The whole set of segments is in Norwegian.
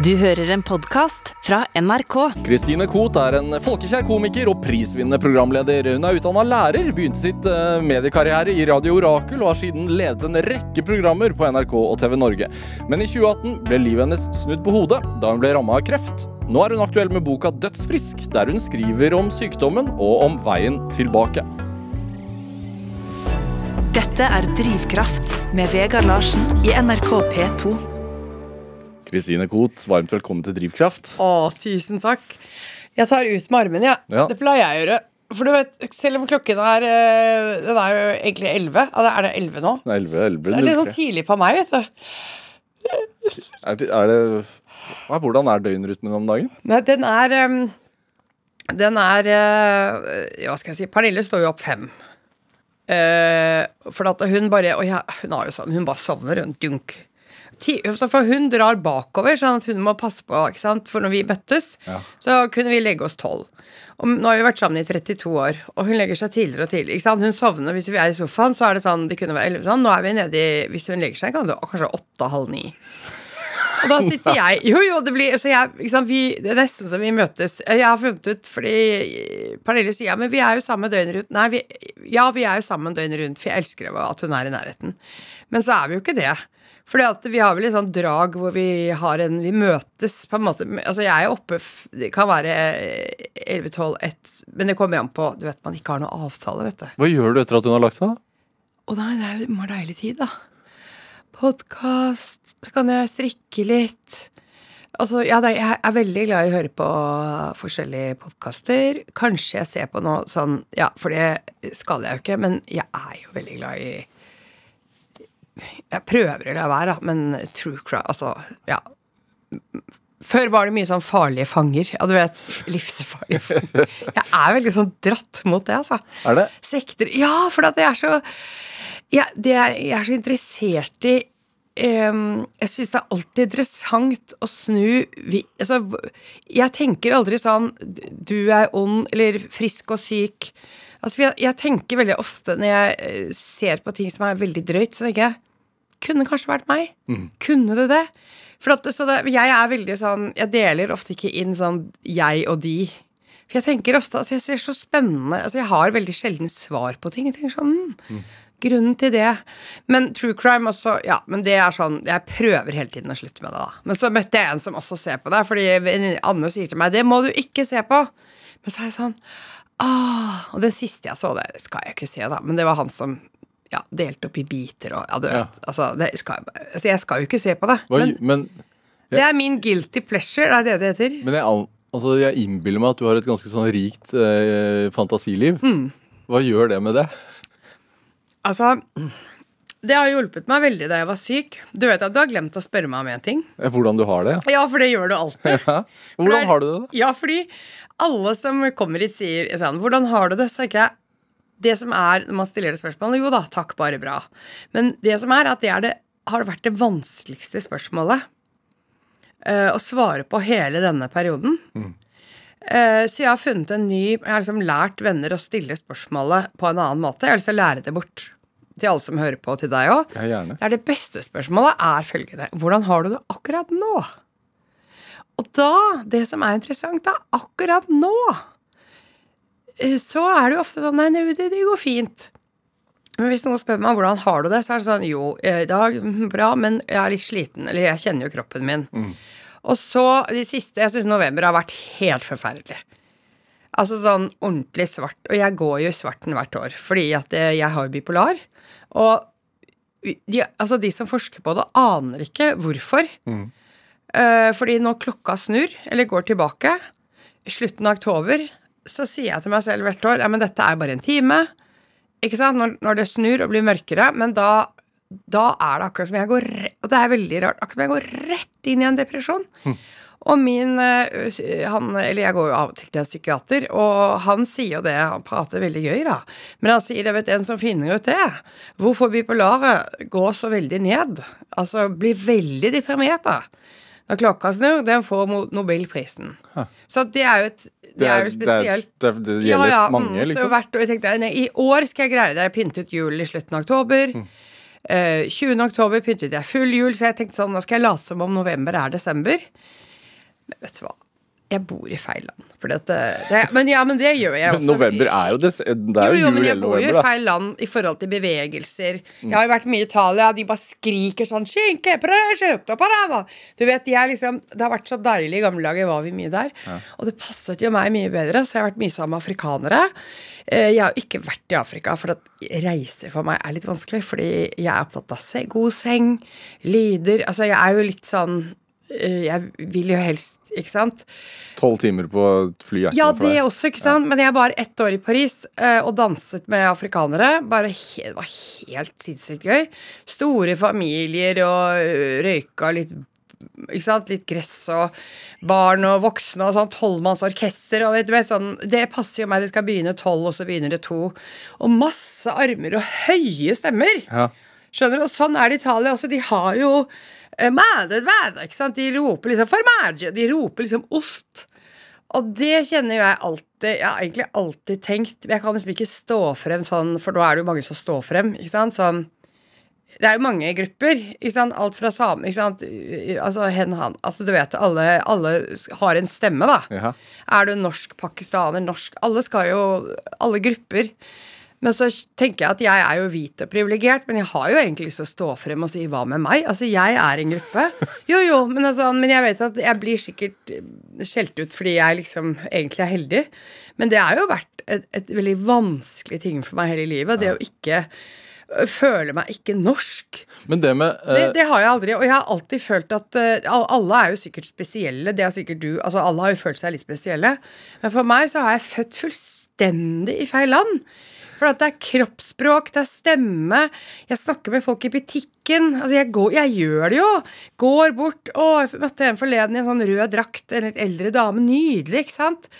Du hører en podkast fra NRK. Kristine Koht er en folkekjær komiker og prisvinnende programleder. Hun er utdanna lærer, begynte sitt uh, mediekarriere i Radio Orakel og har siden ledet en rekke programmer på NRK og TV Norge. Men i 2018 ble livet hennes snudd på hodet da hun ble ramma av kreft. Nå er hun aktuell med boka Dødsfrisk, der hun skriver om sykdommen og om veien tilbake. Dette er Drivkraft med Vegard Larsen i NRK P2. Kristine Koht, varmt velkommen til Drivkraft. Å, tusen takk. Jeg tar ut med armen, ja. Ja. Det pleier jeg å gjøre. For du vet, selv om klokken er eh, Den er jo egentlig 11. Ja, er det 11 nå? Det er 11, 11, Så det er litt sånn tidlig på meg, vet du. Er, det- er det Hvordan er døgnrytmen om dagen? Nei, den er Den er eh, Hva skal jeg si Pernille står jo opp fem. Eh, for at hun bare Og jeg, hun har jo sånn Hun bare sovner rundt dunk. For hun drar bakover, sånn at hun må passe på. ikke sant? For når vi møttes, Ja. så kunne vi legge oss tolv. Og nå har vi vært sammen i 32 år, og hun legger seg tidligere og tidligere. ikke sant? Hun sovner hvis vi er i sofaen, så er det sånn, det kunne være 11 sånn. Nå er vi nede i Hvis hun legger seg, kan det kanskje åtte-halv ni. Og da sitter jeg Jo, jo, det blir så jeg, ikke sant, vi, Det er nesten som vi møtes. Jeg har funnet ut fordi Pernille sier ja, men vi er jo sammen døgnet rundt. Nei, vi, ja, vi er jo sammen døgnet rundt, for jeg elsker at hun er i nærheten. Men så er vi jo ikke det. Fordi at vi har vel et sånt drag hvor vi har en Vi møtes på en måte Altså, jeg er oppe Det kan være 11, 12, 1 Men det kommer an på Du vet, man ikke har noe avtale, vet du. Hva gjør du etter at hun har lagt seg? da? Å nei, det er jo bare deilig tid, da. Podkast, så kan jeg strikke litt. Altså, ja, jeg er veldig glad i å høre på forskjellige podkaster. Kanskje jeg ser på noe sånn Ja, for det skal jeg jo ikke, men jeg er jo veldig glad i Jeg prøver å la være, men true crime Altså, ja. Før var det mye sånn farlige fanger. Ja, du vet. Livsfarlige fanger. Jeg er veldig sånn dratt mot det, altså. Er det? Sekter Ja, for at jeg er så jeg, det er, jeg er så interessert i um, Jeg syns det er alltid interessant å snu vi, altså, Jeg tenker aldri sånn Du er ond, eller frisk og syk. Altså, jeg, jeg tenker veldig ofte når jeg eh, ser på ting som er veldig drøyt, så tenker jeg Kunne kanskje vært meg? Kunne det det? For at, så det, jeg er veldig sånn Jeg deler ofte ikke inn sånn jeg og de. For jeg tenker ofte altså Jeg ser så spennende altså Jeg har veldig sjelden svar på ting. Jeg tenker sånn mm, Grunnen til det Men true crime også Ja, men det er sånn Jeg prøver hele tiden å slutte med det, da. Men så møtte jeg en som også ser på det, fordi Anne sier til meg 'Det må du ikke se på'. Men så er jeg sånn Ah, og det siste jeg så, det skal jeg ikke se, da, men det var han som ja, delt opp i biter og Ja, du Ja. vet. Altså, det skal, jeg- altså, jeg skal jo ikke se på det. Hva, Men men det er min guilty pleasure, er det det heter? Men jeg, altså, jeg innbiller meg at du har et ganske sånn rikt eh, fantasiliv. Mm. Hva gjør det med det? Altså, det har hjulpet meg veldig da jeg var syk. Du vet at du har glemt å spørre meg om en ting? Hvordan du har det? Ja, for det gjør du alltid. Ja. Hvordan er- har du det? da? Ja, fordi alle som kommer hit, sier sånn 'Hvordan har du det?' Så ikke jeg Det som er når man stiller det spørsmålet Jo da, takk, bare bra. Men det som er, at det, er det har vært det vanskeligste spørsmålet uh, å svare på hele denne perioden. Eh, så jeg har funnet en ny Jeg har liksom lært venner å stille spørsmålet på en annen måte. Jeg har lyst til å lære det bort til alle som hører på, til deg òg. Ja. Det det beste spørsmålet er følgende Hvordan har du det akkurat nå? Og da, det som er interessant da, akkurat nå Så er det jo ofte sånn Nei, det, det, det går fint. Men hvis noen spør meg hvordan har du det, så er det sånn Jo, eh, i dag mm, bra, men jeg er litt sliten. Eller jeg kjenner jo kroppen min. Og så de siste Jeg syns november har vært helt forferdelig. Altså sånn ordentlig svart. Og jeg går jo i svarten hvert år, fordi at eh, jeg har jo bipolar. Og de, altså de som forsker på det, aner ikke hvorfor. Eh, fordi når klokka snur, eller går tilbake, slutten av oktober, så sier jeg til meg selv hvert år ja, men dette er bare en time. Ikke sant? Når, når det snur og blir mørkere. Men da, da er det akkurat som jeg går Og det er veldig rart. Akkurat som jeg går rett inn i en depresjon. Og min eh, han, Eller jeg går jo av og til til en psykiater, og han sier jo det. Han prater veldig gøy, da. Men han sier det, vet en som finner ut det. Hvorfor bipolare går så veldig ned. Altså blir veldig deprimert, da. Når klokka snur, den får Nobelprisen. Nobelprisen. Så det er jo et det er jo spesielt. Det, er- det gjelder mange, liksom. Så hvert år tenkte jeg nei, I år skal jeg greie det. Jeg pyntet jul i slutten av oktober. Mm. Uh, 20. oktober pyntet jeg full jul, så jeg tenkte sånn, nå skal jeg late som om november er desember. Men vet du hva? Jeg bor i feil land. For dette, det, men ja, men det gjør jeg også. November er jo det, det er jo, jo, jo, men jeg bor jo i feil land i forhold til bevegelser. Jeg har jo vært mye i Italia, de bare skriker sånn «Skinke, prosciutto, parava!» Du vet, de er liksom, Det har vært så deilig i gamle dager, var vi mye der. Og det passet jo meg mye bedre, så jeg har vært mye sammen med afrikanere. Eh, Jeg har ikke vært i Afrika, for at reise for meg er litt vanskelig. Fordi jeg er opptatt av god seng, lyder Altså, jeg er jo litt sånn eh, Jeg vil jo helst, ikke sant? Tolv timer på et fly er ikke Ja, noe for det deg. også, ikke sant? Men jeg var ett år i Paris eh, og danset med afrikanere. Bare det var helt sinnssykt gøy. Store familier og ø, røyka litt ikke sant? Litt gress og barn og voksne og sånn tolvmannsorkester. Og vet du, sånn, det passer jo meg. Det skal begynne tolv, og så begynner det to. Og masse armer og høye stemmer. Ja. Skjønner du? Og sånn er det i Italia også. De har jo eh, mæde, mæde, ikke sant? De roper liksom formaggio. De roper liksom ost. Og det kjenner jo jeg alltid Jeg har egentlig alltid tenkt Jeg kan liksom ikke stå frem sånn, for nå er det jo mange som står frem, ikke sant? Sånn det er jo mange grupper. ikke sant? Alt fra samer ikke sant? Altså hen, han. Altså, du vet, alle, alle har en stemme, da. Ja. Er du norsk, pakistaner, norsk Alle skal jo Alle grupper. Men så tenker jeg at jeg er jo hvit og privilegert, men jeg har jo egentlig lyst til å stå frem og si hva med meg? Altså, jeg er en gruppe. Jo, jo, men, altså, men jeg vet at jeg blir sikkert eh, skjelt ut fordi jeg liksom egentlig er heldig. Men det har jo vært et, et veldig vanskelig ting for meg hele livet. Det å ikke øh, føle meg ikke norsk. Men det med Det, eh, det har jeg aldri. Og jeg har alltid følt at uh, Alle er jo sikkert spesielle. Det har sikkert du. Altså Alle har jo følt seg litt spesielle. Men for meg så har jeg født fullstendig i feil land. For at det er kroppsspråk, det er stemme. Jeg snakker med folk i butikken. Altså jeg, går, jeg gjør det jo. Går bort. Å, jeg møtte en forleden i en sånn rød drakt. En litt eldre dame. Nydelig, ikke sant?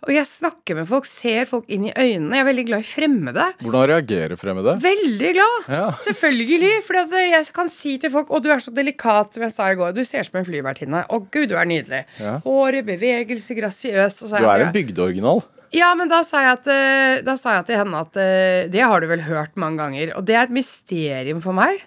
Og jeg snakker med folk, ser folk inn i øynene. Jeg er veldig glad i fremmede. Hvordan reagerer fremmede? Veldig glad! Ja. Selvfølgelig. For jeg kan si til folk Å, du er så delikat, som jeg sa i går. Du ser ut som en flyvertinne. Å, gud, du er nydelig. Ja. Håret, bevegelse, grasiøs. Og så Du er en bygdeoriginal. Ja, men da sa jeg, at, eh, da sa jeg til henne at eh, det har du vel hørt mange ganger. Og det er et mysterium for meg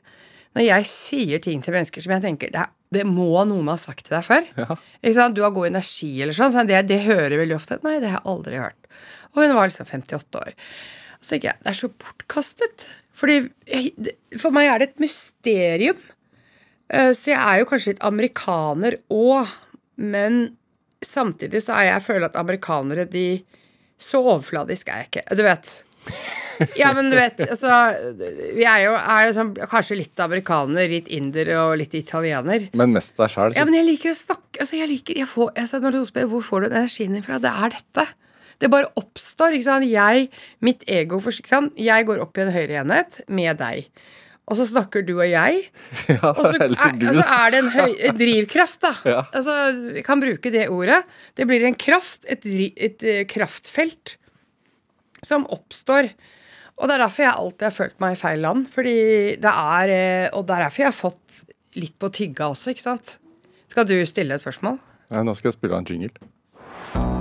når jeg sier ting til mennesker som jeg tenker det, det må noen ha sagt til deg før. Ja. Du har god energi eller sånn. Så det, det hører jeg veldig ofte. Nei, det har jeg aldri hørt. Og hun var liksom 58 år. Så tenker jeg, det er så bortkastet. Fordi for meg er det et mysterium. Eh, Så jeg er jo kanskje litt amerikaner òg, men samtidig så er jeg føler at amerikanere de Så overfladisk er jeg ikke. Du vet. Ja, men du vet, altså Vi er jo er sånn, kanskje litt amerikaner, litt inder og litt italiener. Men mest deg sjæl. Ja, men jeg liker å snakke altså jeg liker, jeg får, altså Når du spør hvor får du den energien din fra, det er dette. Det bare oppstår. ikke sant? Jeg, mitt ego ikke sant? Jeg går opp i en høyere enhet med deg. Og så snakker du og jeg. Ja, Og så er, du, altså er det en høy, et drivkraft, da. Ja. Altså, jeg kan bruke det ordet. Det blir en kraft, et, et eh, kraftfelt, som oppstår. Og det er derfor jeg alltid har følt meg i feil land. Fordi det er, eh, Og det er derfor jeg har fått litt på tygga også, ikke sant. Skal du stille et spørsmål? Nei, nå skal jeg spille en jingle.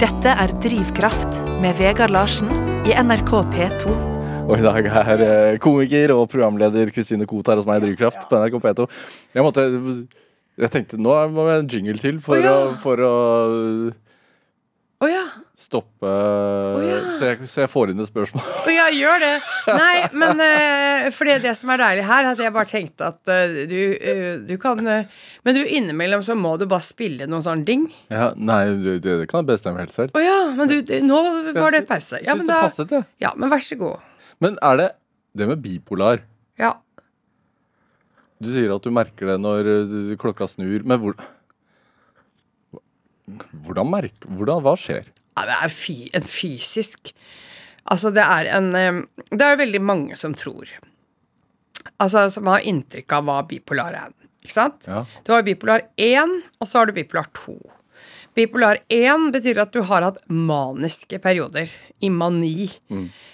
Dette er Drivkraft med Vegard Larsen i NRK P2. Og i dag er eh, komiker og programleder Kristine Koht her hos meg i Drivkraft på NRK P2. Jeg måtte Jeg tenkte nå må vi ha en jingle til for, Å, ja. å, for å oh, ja. stoppe ja. så, jeg, så jeg får inn et spørsmål. Å ja, gjør det. Nei, men uh, For det, det som er deilig her, er at jeg bare tenkte at uh, du, uh, du kan Men du innimellom så må du bare spille noen sånn ding. Ja, nei, det, det kan jeg bestemme helt selv. Å ja, men du, nå var det pause. Ja, Syns men det passet, det. ja, men vær så god. Men er det det med bipolar? Ja. Du sier at du merker det når eh, klokka snur, men hvor hvordan merker hvordan, Hva skjer? Ja, det er fy, en fysisk Altså, det er en Det er jo veldig mange som tror. Altså, som har inntrykk av hva bipolar er. Ikke sant? Ja. Du har bipolar 1, og så har du bipolar 2. Bipolar 1 betyr at du har hatt maniske perioder. I mani.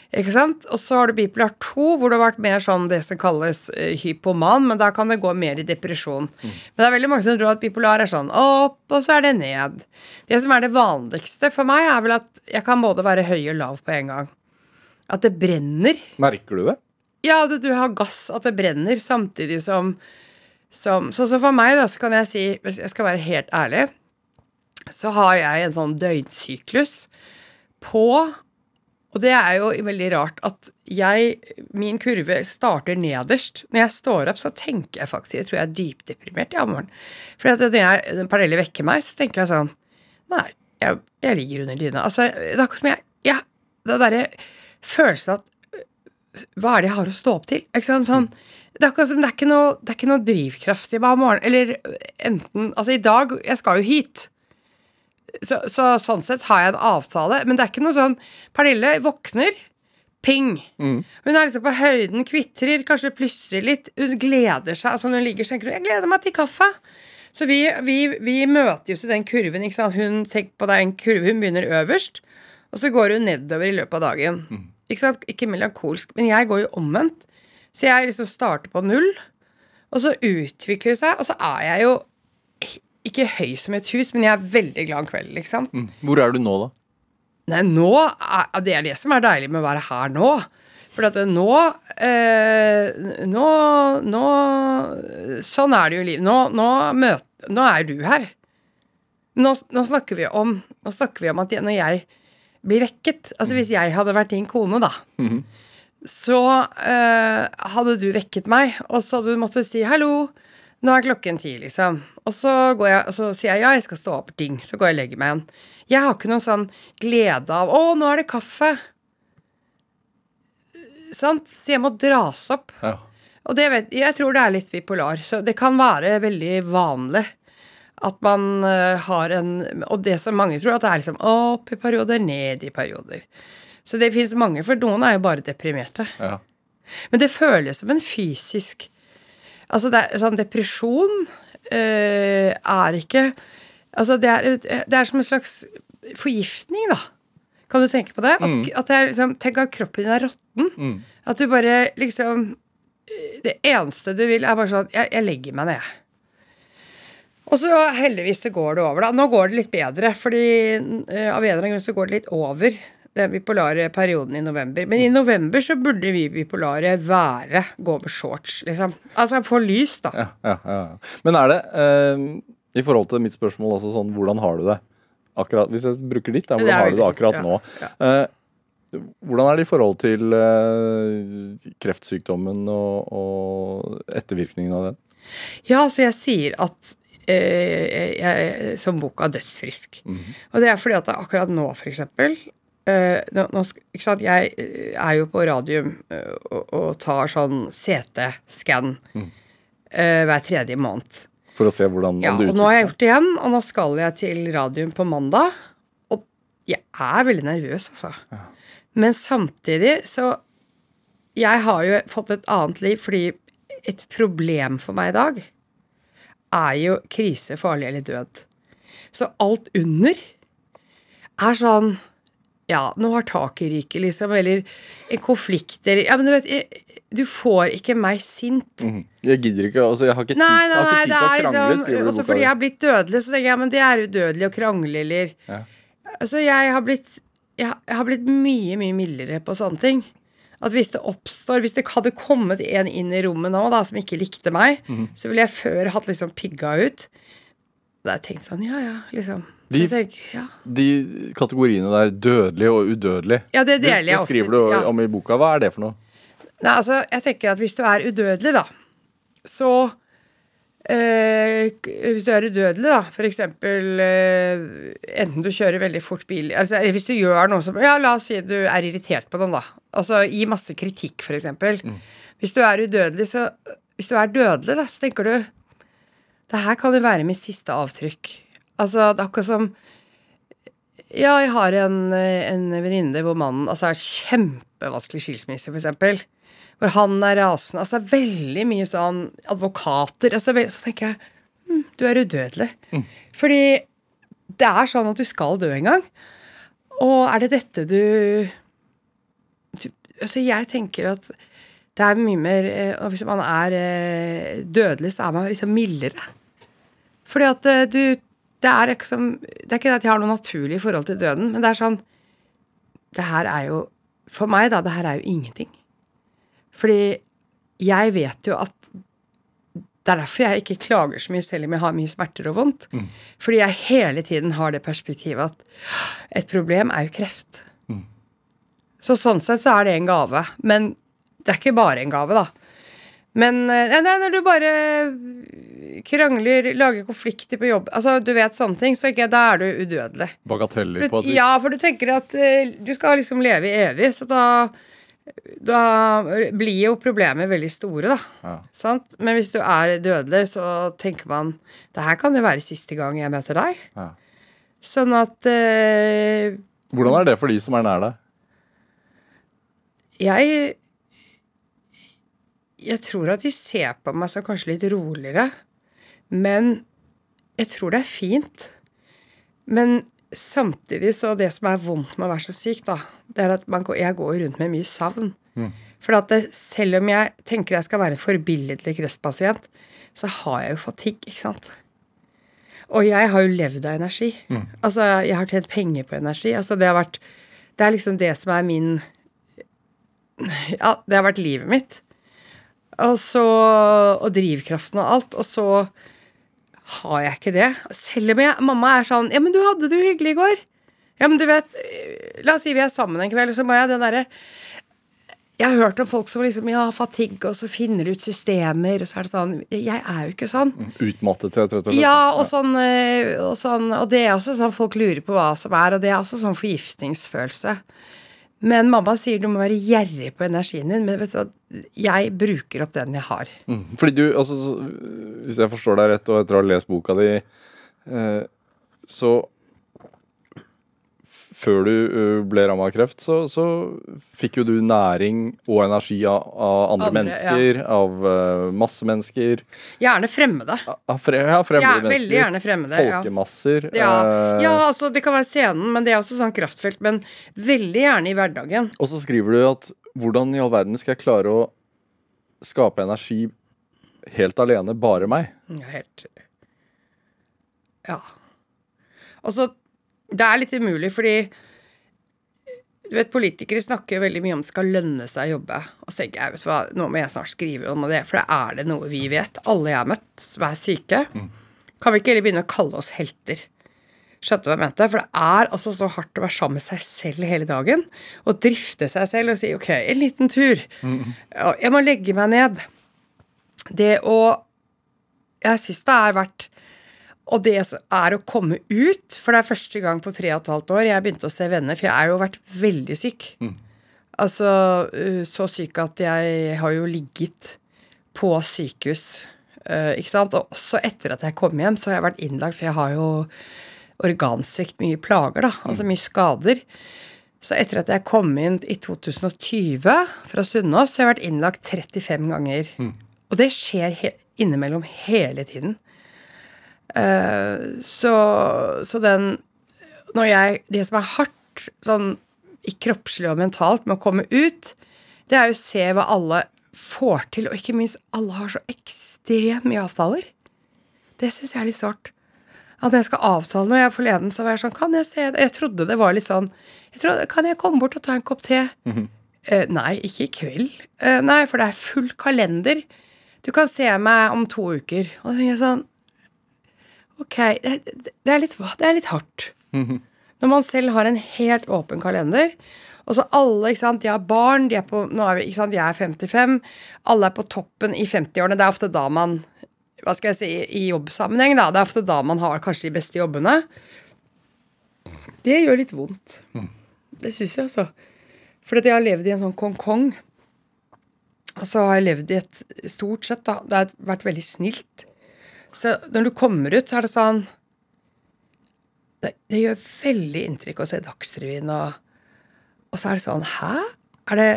Ikke sant? Og så har du bipolar 2, hvor det har vært mer sånn det som kalles eh, hypoman, men da kan det gå mer i depresjon. Men det er veldig mange som tror at bipolar er sånn opp, og så er det ned. Det som er det vanligste for meg, er vel at jeg kan både være høy og lav på en gang. At det brenner. Merker du det? Ja, at du har gass, at det brenner, samtidig som, som Så, så for meg, da, så kan jeg si, hvis jeg skal være helt ærlig så har jeg en sånn døgnsyklus på Og det er jo veldig rart at jeg Min kurve starter nederst. Når jeg står opp, så tenker jeg faktisk Jeg tror jeg er dypdeprimert i ja, morgenen. For når jeg, Pernille vekker meg, så tenker jeg sånn Nei, jeg, jeg ligger under dyna. Altså, det er akkurat som jeg, jeg Det derre følelsen at Hva er det jeg har å stå opp til? Ikke sant? Sånn, det er akkurat det er ikke noe, det er ikke noe drivkraft i meg om morgenen. Eller enten Altså, i dag Jeg skal jo hit. Så, så, sånn sett har jeg en avtale, men det er ikke noe sånn Pernille våkner, ping. Hun er liksom på høyden, kvitrer, kanskje plystrer litt. Hun gleder seg. altså Når hun ligger, tenker hun 'jeg gleder meg til kaffe'. Så vi, vi, vi møter jo i den kurven. ikke sant? Hun tenker på det er en kurve, hun begynner øverst, og så går hun nedover i løpet av dagen. Ikke sant? Ikke melankolsk, men jeg går jo omvendt. Så jeg liksom starter på null, og så utvikler det seg, og så er jeg jo ikke høy som et hus, men jeg er veldig glad en kveld, liksom. Mm. Hvor er du nå, da? Nei, nå er, Det er det som er deilig med å være her nå. For at nå eh, Nå Nå Sånn er det jo i livet. Nå, nå, nå er du her. Nå, nå, snakker vi om Nå snakker vi om at når jeg blir vekket Altså hvis jeg hadde vært din kone, da. Mm -hmm. Så eh, hadde du vekket meg, og så hadde du måttet si 'hallo'. Nå er klokken ti, liksom. Og så, jeg, og så, sier jeg ja, jeg skal stå opp ting. Så går jeg og legger meg igjen. Jeg har ikke noen sånn glede av Å, nå er det kaffe. Sant? Så jeg må dras opp. Ja. Og det vet, jeg tror det er litt bipolar. Så det kan være veldig vanlig at man uh, har en Og det som mange tror, at det er liksom opp i perioder, ned i perioder. Så det fins mange, for noen er jo bare deprimerte. Ja. Men det føles som en fysisk Altså, det er, sånn depresjon øh, er ikke Altså, det er, det er, som en slags forgiftning, da. Kan du tenke på det? At, mm. at det er liksom, Tenk at kroppen din er råtten. Mm. At du bare liksom Det eneste du vil, er bare sånn Jeg, jeg legger meg ned, Og så heldigvis så går det over, da. Nå går det litt bedre, fordi uh, av en eller annen grunn så går det litt over den bipolare perioden i november. Men i november så burde vi bipolare være gå med shorts, liksom. Altså få lys, da. Ja, ja, ja. Men er det, eh, i forhold til mitt spørsmål, altså sånn, hvordan har du det? Akkurat, hvis jeg bruker ditt, da, hvordan har du det akkurat nå? Eh, hvordan er det i forhold til eh, kreftsykdommen og, og ettervirkningen av den? Ja, altså jeg sier at eh, jeg, som boka 'Dødsfrisk'. Mm -hmm. Og det er fordi at akkurat nå, for sant? Jeg eh, er jo på radium uh, og, tar sånn CT-skann mm. hver tredje måned. For å se hvordan ja, og Nå har jeg gjort det igjen, og nå skal jeg til radium på mandag. Og jeg er veldig nervøs, altså. Ja. Men samtidig så Jeg har jo fått et annet liv fordi et problem for meg i dag er jo krise, farlig eller død. Så alt under er sånn ja, nå har taket ryket, liksom, eller en konflikt, eller Ja, men du vet, jeg, du får ikke meg sint. Mm. Jeg gidder ikke, altså, jeg har ikke tid, nei, nei, ikke tid til å krangle, liksom, skriver du Også fordi jeg har blitt dødelig, så tenker jeg men det er udødelig å krangle, eller ja. Altså, jeg har blitt jeg, jeg har blitt mye, mye mildere på sånne ting. At hvis det oppstår Hvis det hadde kommet en inn i rommet nå da, som ikke likte meg, mm. så ville jeg før hatt liksom pigga ut. Da har jeg tenkt sånn, ja ja, liksom de, tenker, ja. de, kategoriene der, dødelig og udødelig, ja, det, deler jeg det skriver du ja. om i boka. Hva er det for noe? Nei, altså, jeg tenker at hvis du er udødelig, da, så øh, Hvis du er udødelig, da, eksempel øh, enten du kjører veldig fort bil altså, Eller hvis du gjør noe som Ja, la oss si du er irritert på noen, da. Altså gi masse kritikk, eksempel. Mm. Hvis du er udødelig, så Hvis du er dødelig, da, så tenker du Det her kan jo være mitt siste avtrykk Altså, det er akkurat som Ja, jeg har en, en venninne hvor mannen altså er kjempevanskelig skilsmisse, eksempel. Hvor han er rasende. Altså, det er veldig mye sånn advokater. Altså, så tenker jeg hm, du er udødelig. Mm. Fordi det er sånn at du skal dø en gang. Og er det dette du, du Altså, jeg tenker at det er mye mer eh, og Hvis man er eh, dødelig, så er man liksom mildere. Fordi at eh, du det er, liksom, det er ikke det at jeg har noe naturlig forhold til døden, men det er sånn Det her er jo For meg, da, det her er jo ingenting. Fordi jeg vet jo at Det er derfor jeg ikke klager så mye selv om jeg har mye smerter og vondt. Fordi jeg hele tiden har det perspektivet at et problem er jo kreft. Så sånn sett så er det en gave. Men det er ikke bare en gave, da. Men eh, nei, når du bare krangler, lager konflikter på jobb Altså, du vet sånne ting, så ikke, da er du udødelig. Bagateller på et du... Ja, for du tenker at uh, du skal liksom leve evig, så da da blir jo problemer veldig store, da. Ja. Sant? Men hvis du er dødelig, så tenker man Det her kan jo være siste gang jeg møter deg. Ja. Sånn at eh, Hvordan er det for de som er nær deg? jeg Jeg tror at de ser på meg som kanskje litt roligere. Men jeg tror det er fint. Men samtidig så det som er vondt med å være så syk, da, det er at man går, jeg går rundt med mye savn. For at det, selv om jeg tenker jeg skal være en forbilledlig kreftpasient, så har jeg jo fatigue, ikke sant. Og jeg har jo levd av energi. Altså, jeg har tjent penger på energi. Altså, det har vært Det er liksom det som er min Ja, det har vært livet mitt. Og så Og drivkraften og alt. Og så har jeg ikke det. Selv om jeg, mamma er sånn Ja, men du hadde det jo hyggelig i går. Ja, men du vet La oss si vi er sammen en kveld, så må jeg det derre Jeg har hørt om folk som liksom Ja, fatigue, og så finner ut systemer, og så er det sånn Jeg er jo ikke sånn. Utmattet, rett og slett? Ja, og sånn, eh, og sånn Og det er også sånn folk lurer på hva som er, og det er også sånn forgiftningsfølelse. Men mamma sier du må være gjerrig på energien din. Men du jeg bruker opp den jeg har. Mm. Fordi du, altså, så, hvis jeg forstår deg rett, og etter å ha lest boka di, eh, så før du ble ramma av kreft, så, så fikk jo du næring og energi av, av andre, Andre, mennesker, av uh, masse mennesker. Gjerne fremmede. Av fre, ja, fremmede Ja, mennesker. veldig gjerne fremmede. Folkemasser. Ja. eh, ja, altså det kan være scenen, men det er også sånn kraftfelt. Men veldig gjerne i hverdagen. Og så skriver du at hvordan i all verden skal jeg klare å skape energi helt alene, bare meg? Ja, helt Ja. Og så Det er litt umulig, fordi du vet, Politikere snakker jo veldig mye om det skal lønne seg å jobbe. Og så tenker jeg, hva, nå må jeg snart skrive om det, for det er det noe vi vet, alle jeg har møtt som er syke, kan vi ikke heller begynne å kalle oss helter? Skjønte hva jeg mente? For det er altså så hardt å være sammen med seg selv hele dagen. Og drifte seg selv og si ok, en liten tur. Mm. Jeg må legge meg ned. Det å Jeg syns det er verdt Og det er å komme ut, for det er første gang på tre og et halvt år jeg begynte å se venner, for jeg har jo vært veldig syk. Altså uh, så syk at jeg har jo ligget på sykehus, uh, ikke sant. Og også etter at jeg kom hjem, så har jeg vært innlagt, for jeg har jo organsvikt, mye plager, da. Altså mye skader. Så etter at jeg kom inn i 2020 fra Sunnaas, så har jeg vært innlagt 35 ganger. Og det skjer he innimellom hele tiden. Eh, så, så den Når jeg Det som er hardt sånn i kroppslig og mentalt med å komme ut, det er jo å se hva alle får til, og ikke minst alle har så ekstremt mye avtaler. Det syns jeg er litt sårt. At jeg skal avtale noe. Jeg forleden så var jeg sånn Kan jeg se? Jeg trodde det var litt sånn jeg trodde, Kan jeg komme bort og ta en kopp te? eh, nei, ikke i kveld. Eh, nei, for det er full kalender. Du kan se meg om to uker. Og da tenker jeg sånn Ok, det, det, er, litt, det er litt hardt. Når man selv har en helt åpen kalender, og så alle, ikke sant, de har barn, de er på, nå er vi, ikke sant, jeg er 55, alle er på toppen i 50-årene. Det er ofte da man hva skal jeg si, i jobbsammenheng, da. Det er ofte da man har kanskje de beste jobbene. Det gjør litt vondt. Det syns jeg, altså. For jeg har levd i en sånn kong-kong. Og så har jeg levd i et stort sett, da. Det har vært veldig snilt. Så når du kommer ut, så er det sånn Det, det gjør veldig inntrykk å se Dagsrevyen, og, og så er det sånn Hæ? Er det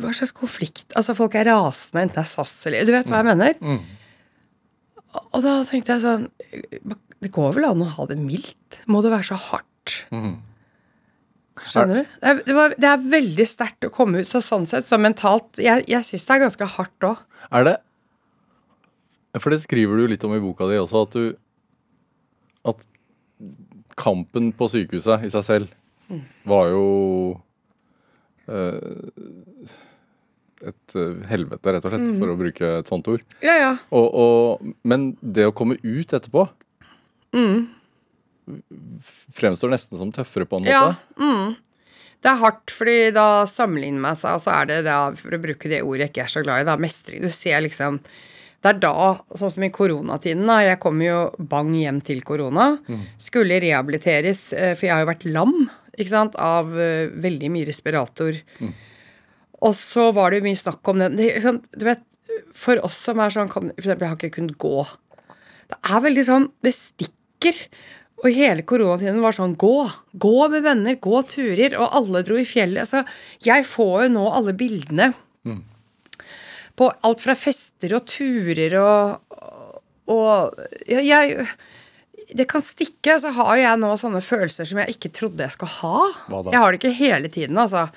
Hva slags konflikt? Altså, folk er rasende, enten det er SAS eller Du vet hva jeg mener? Og, og da tenkte jeg sånn Det går vel an å ha det mildt? Må det være så hardt? Skjønner du? Det er, det, var, det er veldig sterkt å komme ut så sånn sett, så mentalt Jeg, jeg syns det er ganske hardt òg. Er det For det skriver du litt om i boka di også, at du At kampen på sykehuset i seg selv var jo eh, et eh, helvete, rett og slett, for å bruke et sånt ord. Ja, ja. Og, og, men det å komme ut etterpå fremstår nesten som tøffere på en måte. Ja, mm. Det er hardt, fordi da sammenligner man seg, og så er det da, for å bruke det ordet jeg ikke er så glad i, da, mestring. Du ser liksom Det er da, sånn som i koronatiden, da. Jeg kom jo bang hjem til korona. Skulle rehabiliteres, eh, for jeg har jo vært lam, ikke sant, av eh, veldig mye respirator. Og så var det jo mye snakk om den det. Du vet, for oss som er sånn kan, For eksempel, jeg har ikke kunnet gå. Det er veldig sånn Det stikker. Og hele koronatiden var sånn gå. Gå med venner, gå turer. Og alle dro i fjellet. Altså, jeg får jo nå alle bildene på alt fra fester og turer og, og ja, jeg Det kan stikke. Så har jeg nå sånne følelser som jeg ikke trodde jeg skulle ha. Jeg har det ikke hele tiden, altså.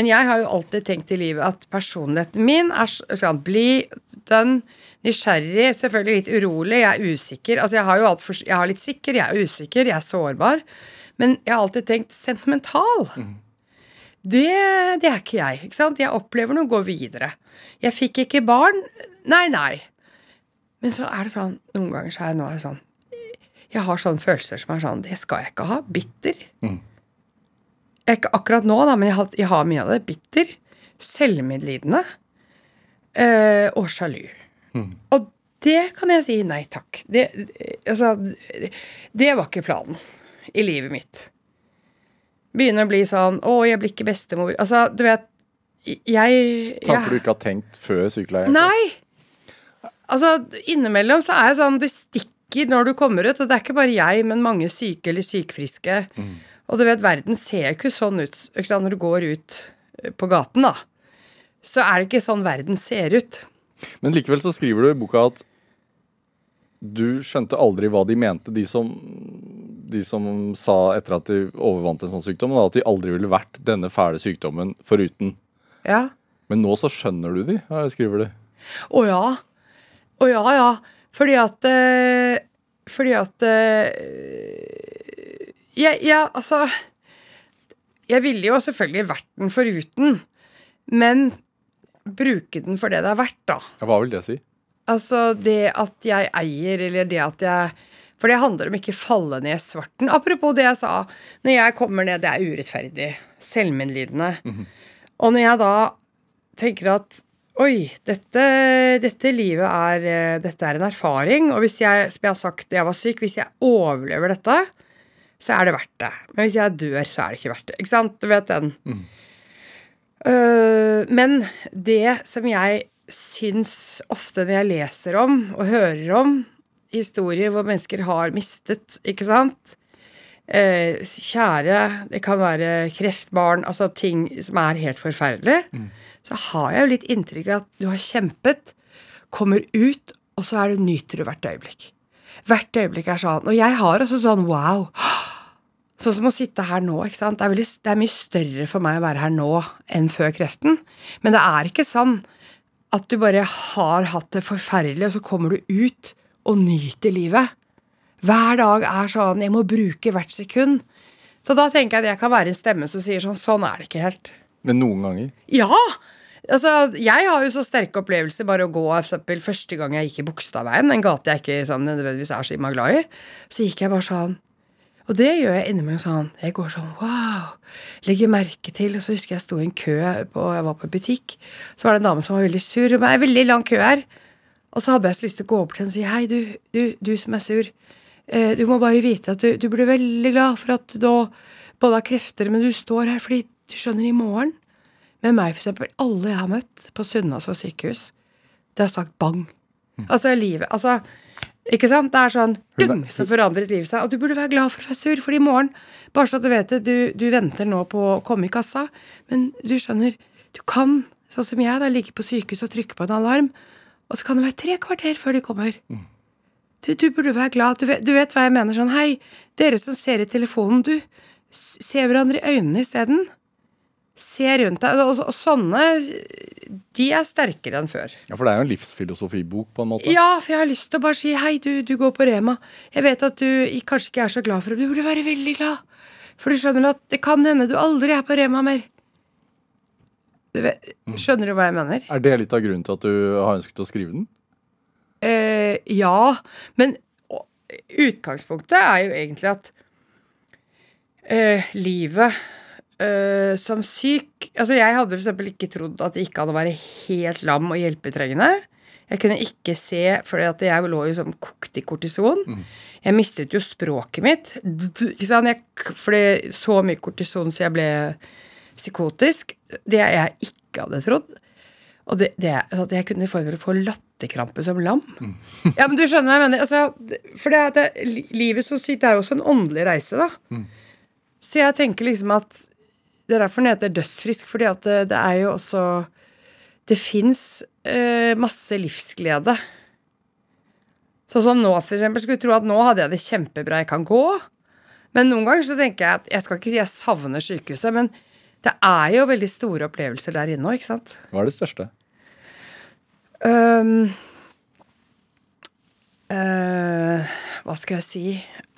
Men jeg har jo alltid tenkt i livet at personligheten min er sånn skal bli dønn, nysgjerrig, selvfølgelig litt urolig, jeg er usikker. Altså jeg har jo alt for, jeg har litt sikker, jeg er usikker, jeg er sårbar. Men jeg har alltid tenkt sentimental. Det, det er ikke jeg. ikke sant? Jeg opplever noe, går videre. Jeg fikk ikke barn. Nei, nei. Men så er det sånn Noen ganger så er jeg nå sånn Jeg har sånne følelser som er sånn Det skal jeg ikke ha. Bitter. Jeg er ikke akkurat nå, da, men jeg har, jeg har mye av det. Bitter. Selvmedlidende. Øh, og sjalu. Og det kan jeg si nei takk. Det, altså, det var ikke planen i livet mitt. Begynner å bli sånn Å, jeg blir ikke bestemor. Altså, du vet Jeg, Tanker du ikke har tenkt før sykeleie? Nei! Altså, innimellom så er jeg sånn Det stikker når du kommer ut, og det er ikke bare jeg, men mange syke eller sykfriske. Og du vet, verden ser ikke sånn ut ikke sant? når du går ut eh, på gaten, da. Så er det ikke sånn verden ser ut. Men likevel så skriver du i boka at du skjønte aldri hva de mente, de som, de som sa etter at de overvant en sånn sykdom, da, at de aldri ville vært denne fæle sykdommen foruten. Ja. Men nå så skjønner du de, skriver du. Å ja. Å ja, ja. Fordi at øh, Fordi at øh, jeg, ja, altså Jeg ville jo selvfølgelig vært den foruten, men bruke den for det det er verdt, da. Ja, hva vil det si? Altså det at jeg eier, eller det at jeg For det handler om ikke falle ned i svarten. Apropos det jeg sa. Når jeg kommer ned, det er urettferdig. Selvmedlidende. Og når jeg da tenker at Oi, dette, dette livet er eh, Dette er en erfaring. Og hvis jeg, som jeg har sagt jeg var syk, hvis jeg overlever dette, så er det verdt det. Men hvis jeg dør, så er det ikke verdt det. Ikke sant? Du vet den. Øh, men det som jeg syns ofte når jeg leser om og hører om historier hvor mennesker har mistet, ikke sant eh, Kjære, det kan være kreftbarn, altså ting som er helt forferdelig. Så har jeg jo litt inntrykk av at du har kjempet, kommer ut, og så er du, nyter du hvert øyeblikk. Hvert øyeblikk er sånn. Og jeg har også sånn wow. Sånn som å sitte her nå. ikke sant? Det er, veldig, det er mye større for meg å være her nå enn før kreften. Men det er ikke sånn at du bare har hatt det forferdelig, og så kommer du ut og nyter livet. Hver dag er sånn Jeg må bruke hvert sekund. Så da tenker jeg at jeg kan være en stemme som sier sånn Sånn er det ikke helt. Men noen ganger. Ja! Altså, jeg har jo så sterke opplevelser bare å gå for eksempel, Første gang jeg gikk i Bogstadveien, en gate jeg ikke sånn, nødvendigvis er så innmari glad i, så gikk jeg bare sånn Og det gjør jeg innimellom sånn. Jeg går sånn wow. Legger merke til. Og så husker jeg jeg sto i en kø på Jeg var på butikk. Så var det en dame som var veldig sur. Det er veldig lang kø her. Og så hadde jeg så lyst til å gå over til henne og si hei, du, du, du som er sur. Eh, du må bare vite at du, du blir veldig glad for at du både har krefter, men du står her fordi du skjønner, i morgen med meg, for eksempel. Alle jeg har møtt på Sunnaas og sykehus, det har sagt bang. Altså livet Altså, ikke sant? Det er sånn dung, som forandret livet seg. Og du burde være glad for å være sur, for i morgen Bare så at du vet det, du, du venter nå på å komme i kassa, men du skjønner, du kan, sånn som jeg, da ligge på sykehus og trykke på en alarm, og så kan det være tre kvarter før de kommer. Du, du burde være glad. Du vet, du vet hva jeg mener. Sånn, hei, dere som ser i telefonen, du. Se hverandre i øynene isteden. Se rundt deg. Og, og, og sånne, de er sterkere enn før. Ja, For det er jo en livsfilosofibok, på en måte. Ja, for jeg har lyst til å bare si hei, du, du går på Rema. Jeg vet at du kanskje ikke er så glad for det, men du burde være veldig glad. For du skjønner at det kan hende du aldri er på Rema mer. Vet- Skjønner du hva jeg mener? Er det litt av grunnen til at du har ønsket å skrive den? Eh, ja, men utgangspunktet er jo egentlig at eh, livet eh, som syk Altså, jeg hadde eksempel ikke trodd at det gikk an å være helt lam og hjelpetrengende. Jeg kunne ikke se, for jeg lå jo som kokt i kortison. Jeg mistet jo språket mitt. D- d- Ikke sant? Jeg, fordi så mye kortison så jeg ble psykotisk. Det jeg ikke hadde trodd. Og det, det at jeg kunne for å få latterkrampe som lam. Ja, men du skjønner hva jeg mener. Altså, for det, det, livet som sitt er jo også en åndelig reise, da. Så jeg tenker liksom at Det er derfor den heter dødsfrisk, fordi at det, det er jo også Det fins eh, masse livsglede. Sånn som nå, for eksempel. Skulle tro at nå hadde jeg det kjempebra, jeg kan gå. Men noen ganger så tenker jeg at Jeg skal ikke si jeg savner sykehuset, men det er jo veldig store opplevelser der inne òg, ikke sant? Hva er det største? Um, uh, hva skal jeg si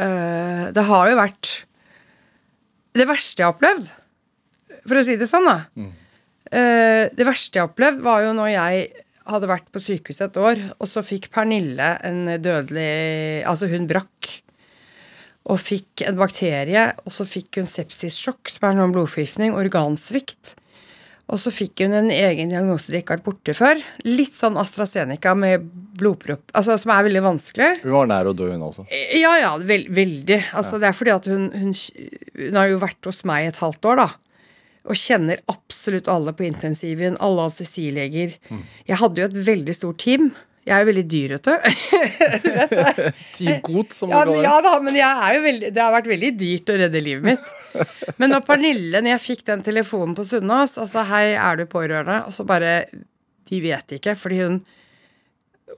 uh, Det har jo vært Det verste jeg har opplevd, for å si det sånn, da. Øh, det verste jeg har opplevd, var jo når jeg hadde vært på sykehuset et år, og så fikk Pernille en dødelig Altså, hun brakk. Og fikk en bakterie, og så fikk hun sepsissjokk, som er noen blodforgiftning, organsvikt. Og så fikk hun en egen diagnose de ikke har vært borte før. Litt sånn AstraZeneca med blodpropp, altså som er veldig vanskelig. Hun var nær å dø, hun også. Ja, ja, veld, veldig. Altså, Det er fordi at hun, hun, hun har jo vært hos meg et halvt år, da. Og kjenner absolutt alle på intensiven, alle anestesileger. Jeg hadde jo et veldig stort team. Jeg er jo veldig dyr, vet du. Team Kot, som Ja, du men, kaller det. ja da, men veldig, det har vært veldig dyrt å redde livet mitt. Men når Pernille, når jeg fikk den telefonen på Sunnaas, altså hei, er du pårørende? Og så bare De vet ikke, fordi hun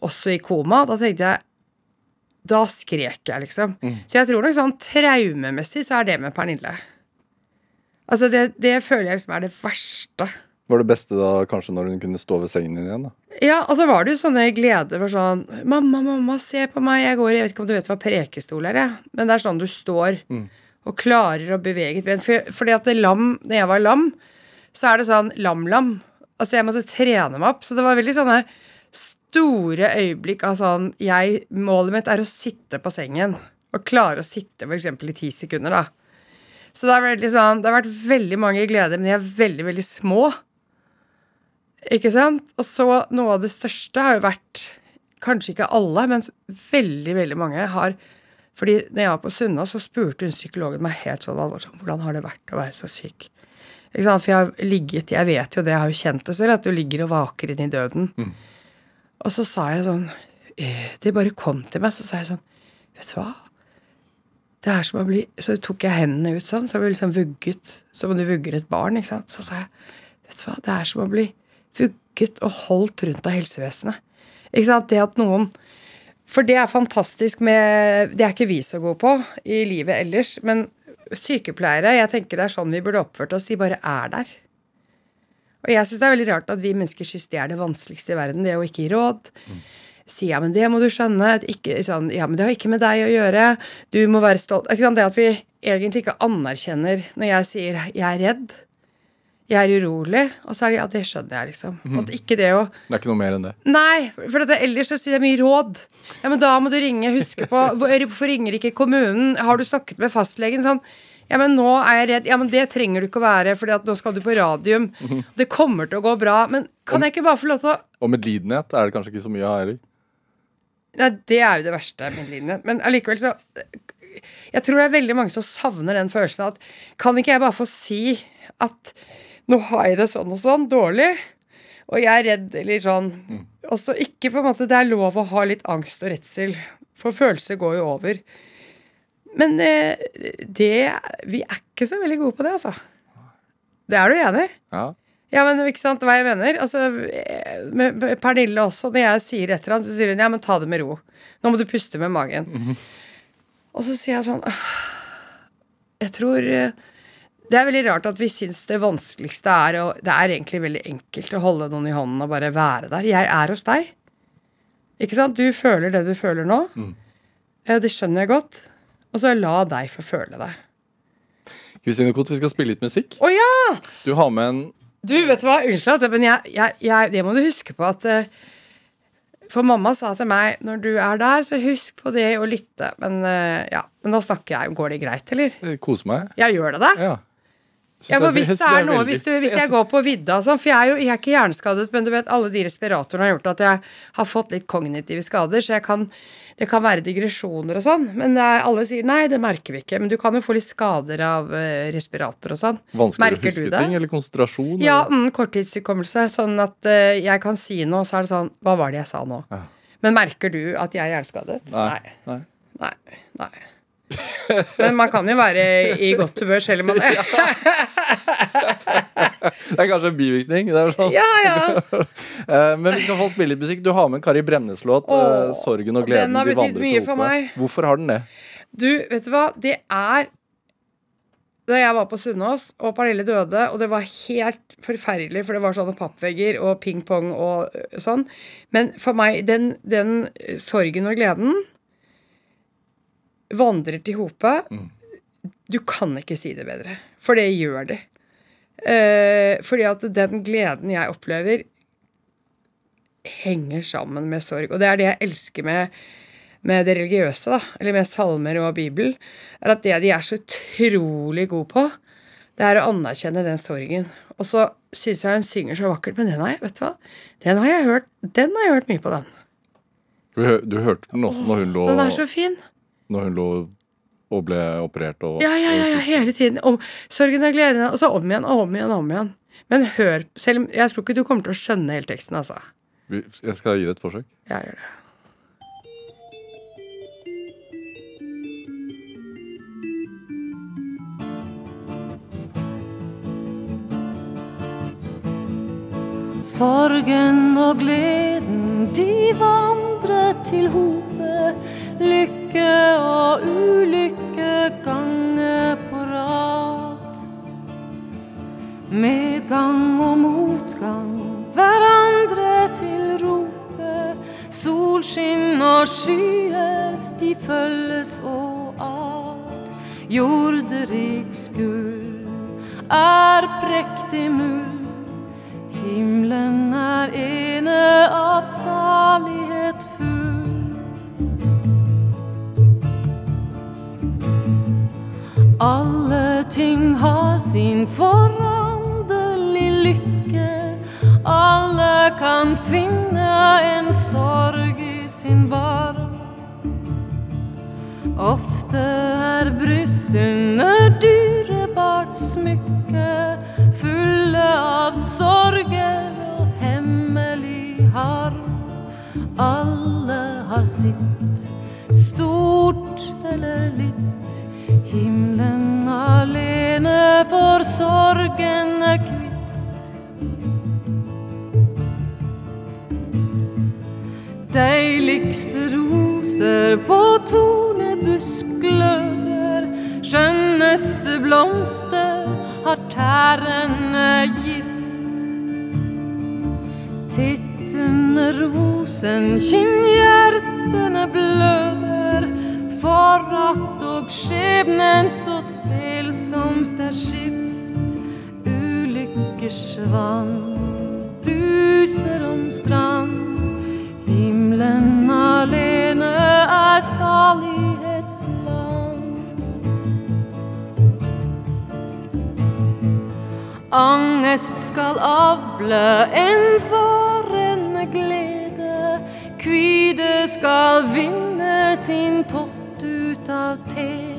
også i koma. Da tenkte jeg Da skrek jeg, liksom. Så jeg tror nok sånn traumemessig så er det med Pernille. Altså, det, det føler jeg liksom er det verste. Var det beste da kanskje når hun kunne stå ved sengen din igjen? da? Ja, og så var det jo sånne gleder for sånn Mamma, mamma, se på meg, jeg går Jeg vet ikke om du vet hva prekestol er, jeg. Men det er sånn du står og klarer å bevege et ben. For, fordi at det lam, når jeg var lam, så er det sånn lam-lam. Altså, jeg måtte trene meg opp. Så det var veldig sånne store øyeblikk av sånn jeg, Målet mitt er å sitte på sengen. Og klare å sitte f.eks. i ti sekunder, da. Så det, er veldig sånn, det har vært veldig mange gleder, men de er veldig, veldig små. Ikke sant? Og så noe av det største har jo vært Kanskje ikke alle, men veldig, veldig mange har Fordi når jeg var på Sunna, så spurte hun psykologen meg helt sånn alvorlig hvordan har det vært å være så syk. Ikke sant? For jeg har ligget Jeg vet jo det, jeg har jo kjent det selv, at du ligger og vaker inn i døden. Og så sa jeg sånn eh, De bare kom til meg, så sa jeg sånn Vet du hva? Det er som å bli Så tok jeg hendene ut sånn, så jeg ble liksom vugget. Som om du vugger et barn, ikke sant. Så sa jeg Vet du hva, det er som å bli vugget og holdt rundt av helsevesenet. Ikke sant? Det at noen For det er fantastisk med Det er ikke vi så gode på i livet ellers, men sykepleiere, jeg tenker det er sånn vi burde oppført oss. De bare er der. Og jeg syns det er veldig rart at vi mennesker syns det er det vanskeligste i verden, det å ikke gi råd. Si ja, men det må du skjønne. Ikke, sånn, ja, men det har ikke med deg å gjøre. Du må være stolt. Det at vi egentlig ikke anerkjenner når jeg sier jeg er redd, jeg er urolig, og så er det ja, det skjønner jeg, liksom. At ikke det å Det er ikke noe mer enn det. Nei, for det, ellers så sier jeg mye råd. Ja, men da må du ringe. Huske på Hvorfor ringer ikke kommunen? Har du snakket med fastlegen? Sånn. Ja, men nå er jeg redd. Ja, men det trenger du ikke å være, for nå skal du på radium. Det kommer til å gå bra. Men kan jeg ikke bare få lov til å Og medlidenhet er det kanskje ikke så mye av heller. Nei, det er jo det verste med lidenhet. Men allikevel så Jeg tror det er veldig mange som savner den følelsen at Kan ikke jeg bare få si at nå har jeg det sånn og sånn, dårlig, og jeg er redd, eller sånn Mm. Også ikke på en måte Det er lov å ha litt angst og redsel, for følelser går jo over. Men eh, det Vi er ikke så veldig gode på det, altså. Det er du enig i? Ja. Ja, men ikke sant hva jeg mener? Altså, eh, med Pernille også, når jeg sier et eller annet, så sier hun ja, men ta det med ro. Nå må du puste med magen. Og så sier jeg sånn Jeg tror eh, Det er veldig rart at vi syns det vanskeligste er å Det er egentlig veldig enkelt å holde noen i hånden og bare være der. Jeg er hos deg. Ikke sant? Du føler det du føler nå. Ja, det skjønner jeg godt. Og så la deg få føle det. Kristine Koht, vi skal spille litt musikk. Å ja! Du har med en Du, vet du hva, unnskyld, men jeg, jeg, jeg, det må du huske på at eh, For mamma sa til meg når du er der, så husk på det å lytte. Men eh, ja, men nå snakker jeg. Går det greit, eller? Kose meg. Ja, gjør det det? Ja. Ja, for hvis det er noe, hvis, du, hvis jeg går på vidda sånn, for jeg er jo jeg er ikke hjerneskadet, men du vet, alle de respiratorene har gjort at jeg har fått litt kognitive skader, så kan, det kan være digresjoner og sånn, men det er, alle sier nei, det merker vi ikke, men du kan jo få litt skader av eh, respirator og sånn. Vanskelig å huske ting, eller konsentrasjon? Ja, mm, korttidshukommelse, sånn at uh, jeg kan si noe, så er det sånn, hva var det jeg sa nå? Ja. Men merker du at jeg er hjerneskadet? Nei. Nei. Nei. Nei. Men man kan jo være i godt humør selv om man er Det er kanskje en bivirkning. Det sånn. Ja, ja. Eh, Men vi skal få spille litt musikk. Du har med en Kari Bremnes-låt. eh, 'Sorgen og den gleden har betydd mye for meg. Hvorfor har den det? Du, vet du hva? Det er Da jeg var på Sunnaas, og Pernille døde, og det var helt forferdelig, for det var sånne pappvegger og ping-pong og sånn. Men for meg, den, den sorgen og gleden vandrer til hopet. Du kan ikke si det bedre, for det gjør det. Eh, fordi at den gleden jeg opplever, henger sammen med sorg. Og det er det jeg elsker med med det religiøse, da, eller med salmer og Bibel, er at det de er så utrolig gode på, det er å anerkjenne den sorgen. Og så syns jeg hun synger så vakkert, men den har jeg, vet du hva, den har jeg hørt, den har jeg hørt mye på, den. Du, du hørte den også når hun lå, Den er så fin. Når hun lå og ble operert og Ja, ja, ja, ja hele tiden. Om, sorgen og gleden, og så om igjen og om igjen og om igjen. Men hør, selv jeg tror ikke du kommer til å skjønne hele teksten, altså. Jeg skal gi det et forsøk. Jeg gjør det. Sorgen og gleden, de vandrer tes Angest skal avle en farende glede. Kvide skal vinne sin tott ut av ten.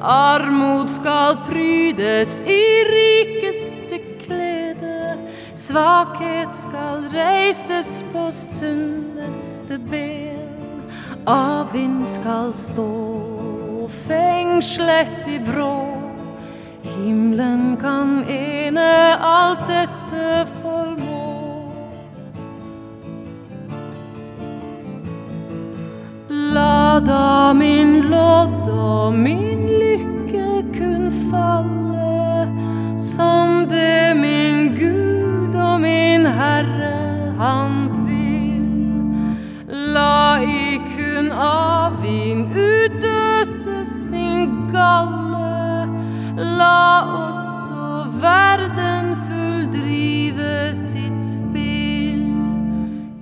Armod skal prydes i rikeste klede. Svakhet skal reises på sunneste ben. Avvind skal stå fengslet i vrå. Himmelen kan ene alt dette formå. La da min lodd og min lykke kun falle som det min Gud og min Herre han vil. La ikun avvin utøse sin galle. La også verden fulldrive sitt spill.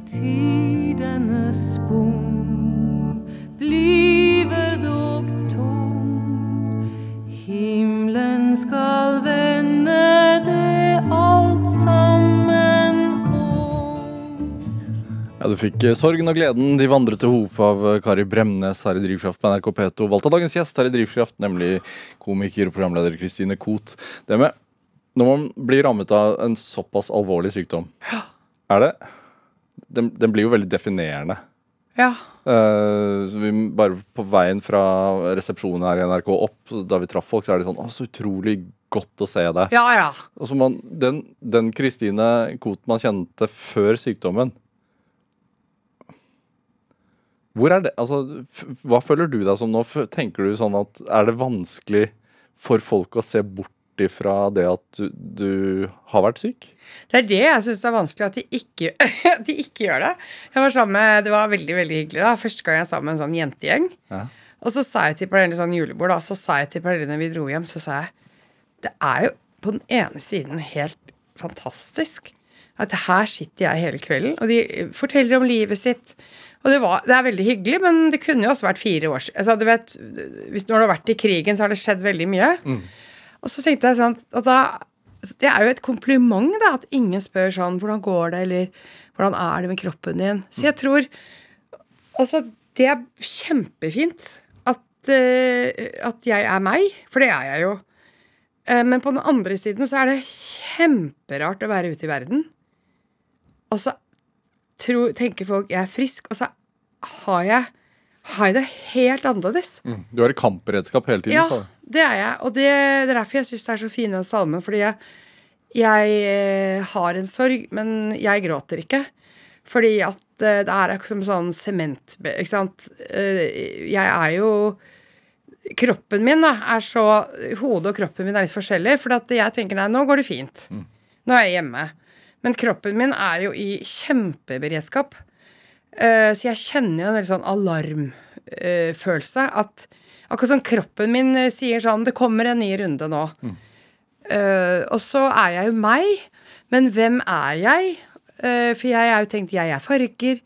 Tidenes bom bliver dog tom. Himmelen skal du fikk eh, Sorgen og gleden, De vandret til hop av eh, Kari Bremnes her i Drivkraft på NRK P2. Valgt av dagens gjest her i Drivkraft, nemlig komiker og programleder Kristine Koht. Det med Når man blir rammet av en såpass alvorlig sykdom, er det Den, den blir jo veldig definerende. Ja. Uh, så vi, bare på veien fra resepsjonen her i NRK opp, da vi traff folk, så er det sånn Å, så utrolig godt å se deg. Ja, ja. Altså man, den, den Kristine Koht man kjente før sykdommen Hvor er det Altså, hva føler du deg som nå? Tenker du sånn at Er det vanskelig for folk å se bort ifra det at du, du har vært syk? Det er det jeg syns er vanskelig, at de ikke, at de ikke gjør det. Jeg var sammen med, Det var veldig veldig hyggelig. da, Første gang jeg var sammen med en sånn jentegjeng. Ja. Og så sa jeg til Pernille sånn julebord, da, så sa jeg til foreldrene vi dro hjem, så sa jeg Det er jo på den ene siden helt fantastisk at her sitter jeg hele kvelden, og de forteller om livet sitt. Og det, var, det er veldig hyggelig, men det kunne jo også vært fire år siden. Altså, du vet, hvis Når du har vært i krigen, så har det skjedd veldig mye. Og så tenkte jeg sånn at da Det er jo et kompliment, da, at ingen spør sånn 'Hvordan går det?' eller 'Hvordan er det med kroppen din?' Så jeg tror Altså, det er kjempefint at, uh, at jeg er meg, for det er jeg jo. Uh, men på den andre siden så er det kjemperart å være ute i verden. Og så tror, tenker folk jeg er frisk, og så har jeg, har jeg det helt annerledes. Du er i kampberedskap hele tiden, Ja, så. det er jeg. Og det, det er derfor jeg syns det er så fin den salmen. Fordi jeg, jeg eh, har en sorg, men jeg gråter ikke. Fordi at eh, det er som sånn sement Ikke sant. Eh, Jeg er jo Kroppen min da, er så Hodet og kroppen min er litt forskjellig. For jeg tenker nei, nå går det fint. Nå er jeg hjemme. Men kroppen min er jo i kjempeberedskap. Eh, så jeg kjenner jo en veldig sånn alarmfølelse. at akkurat som kroppen min eh, sier sånn Det kommer en ny runde nå. Eh, og så er jeg jo meg. Men hvem er jeg? Eh, for jeg er jo tenkt Jeg er farger.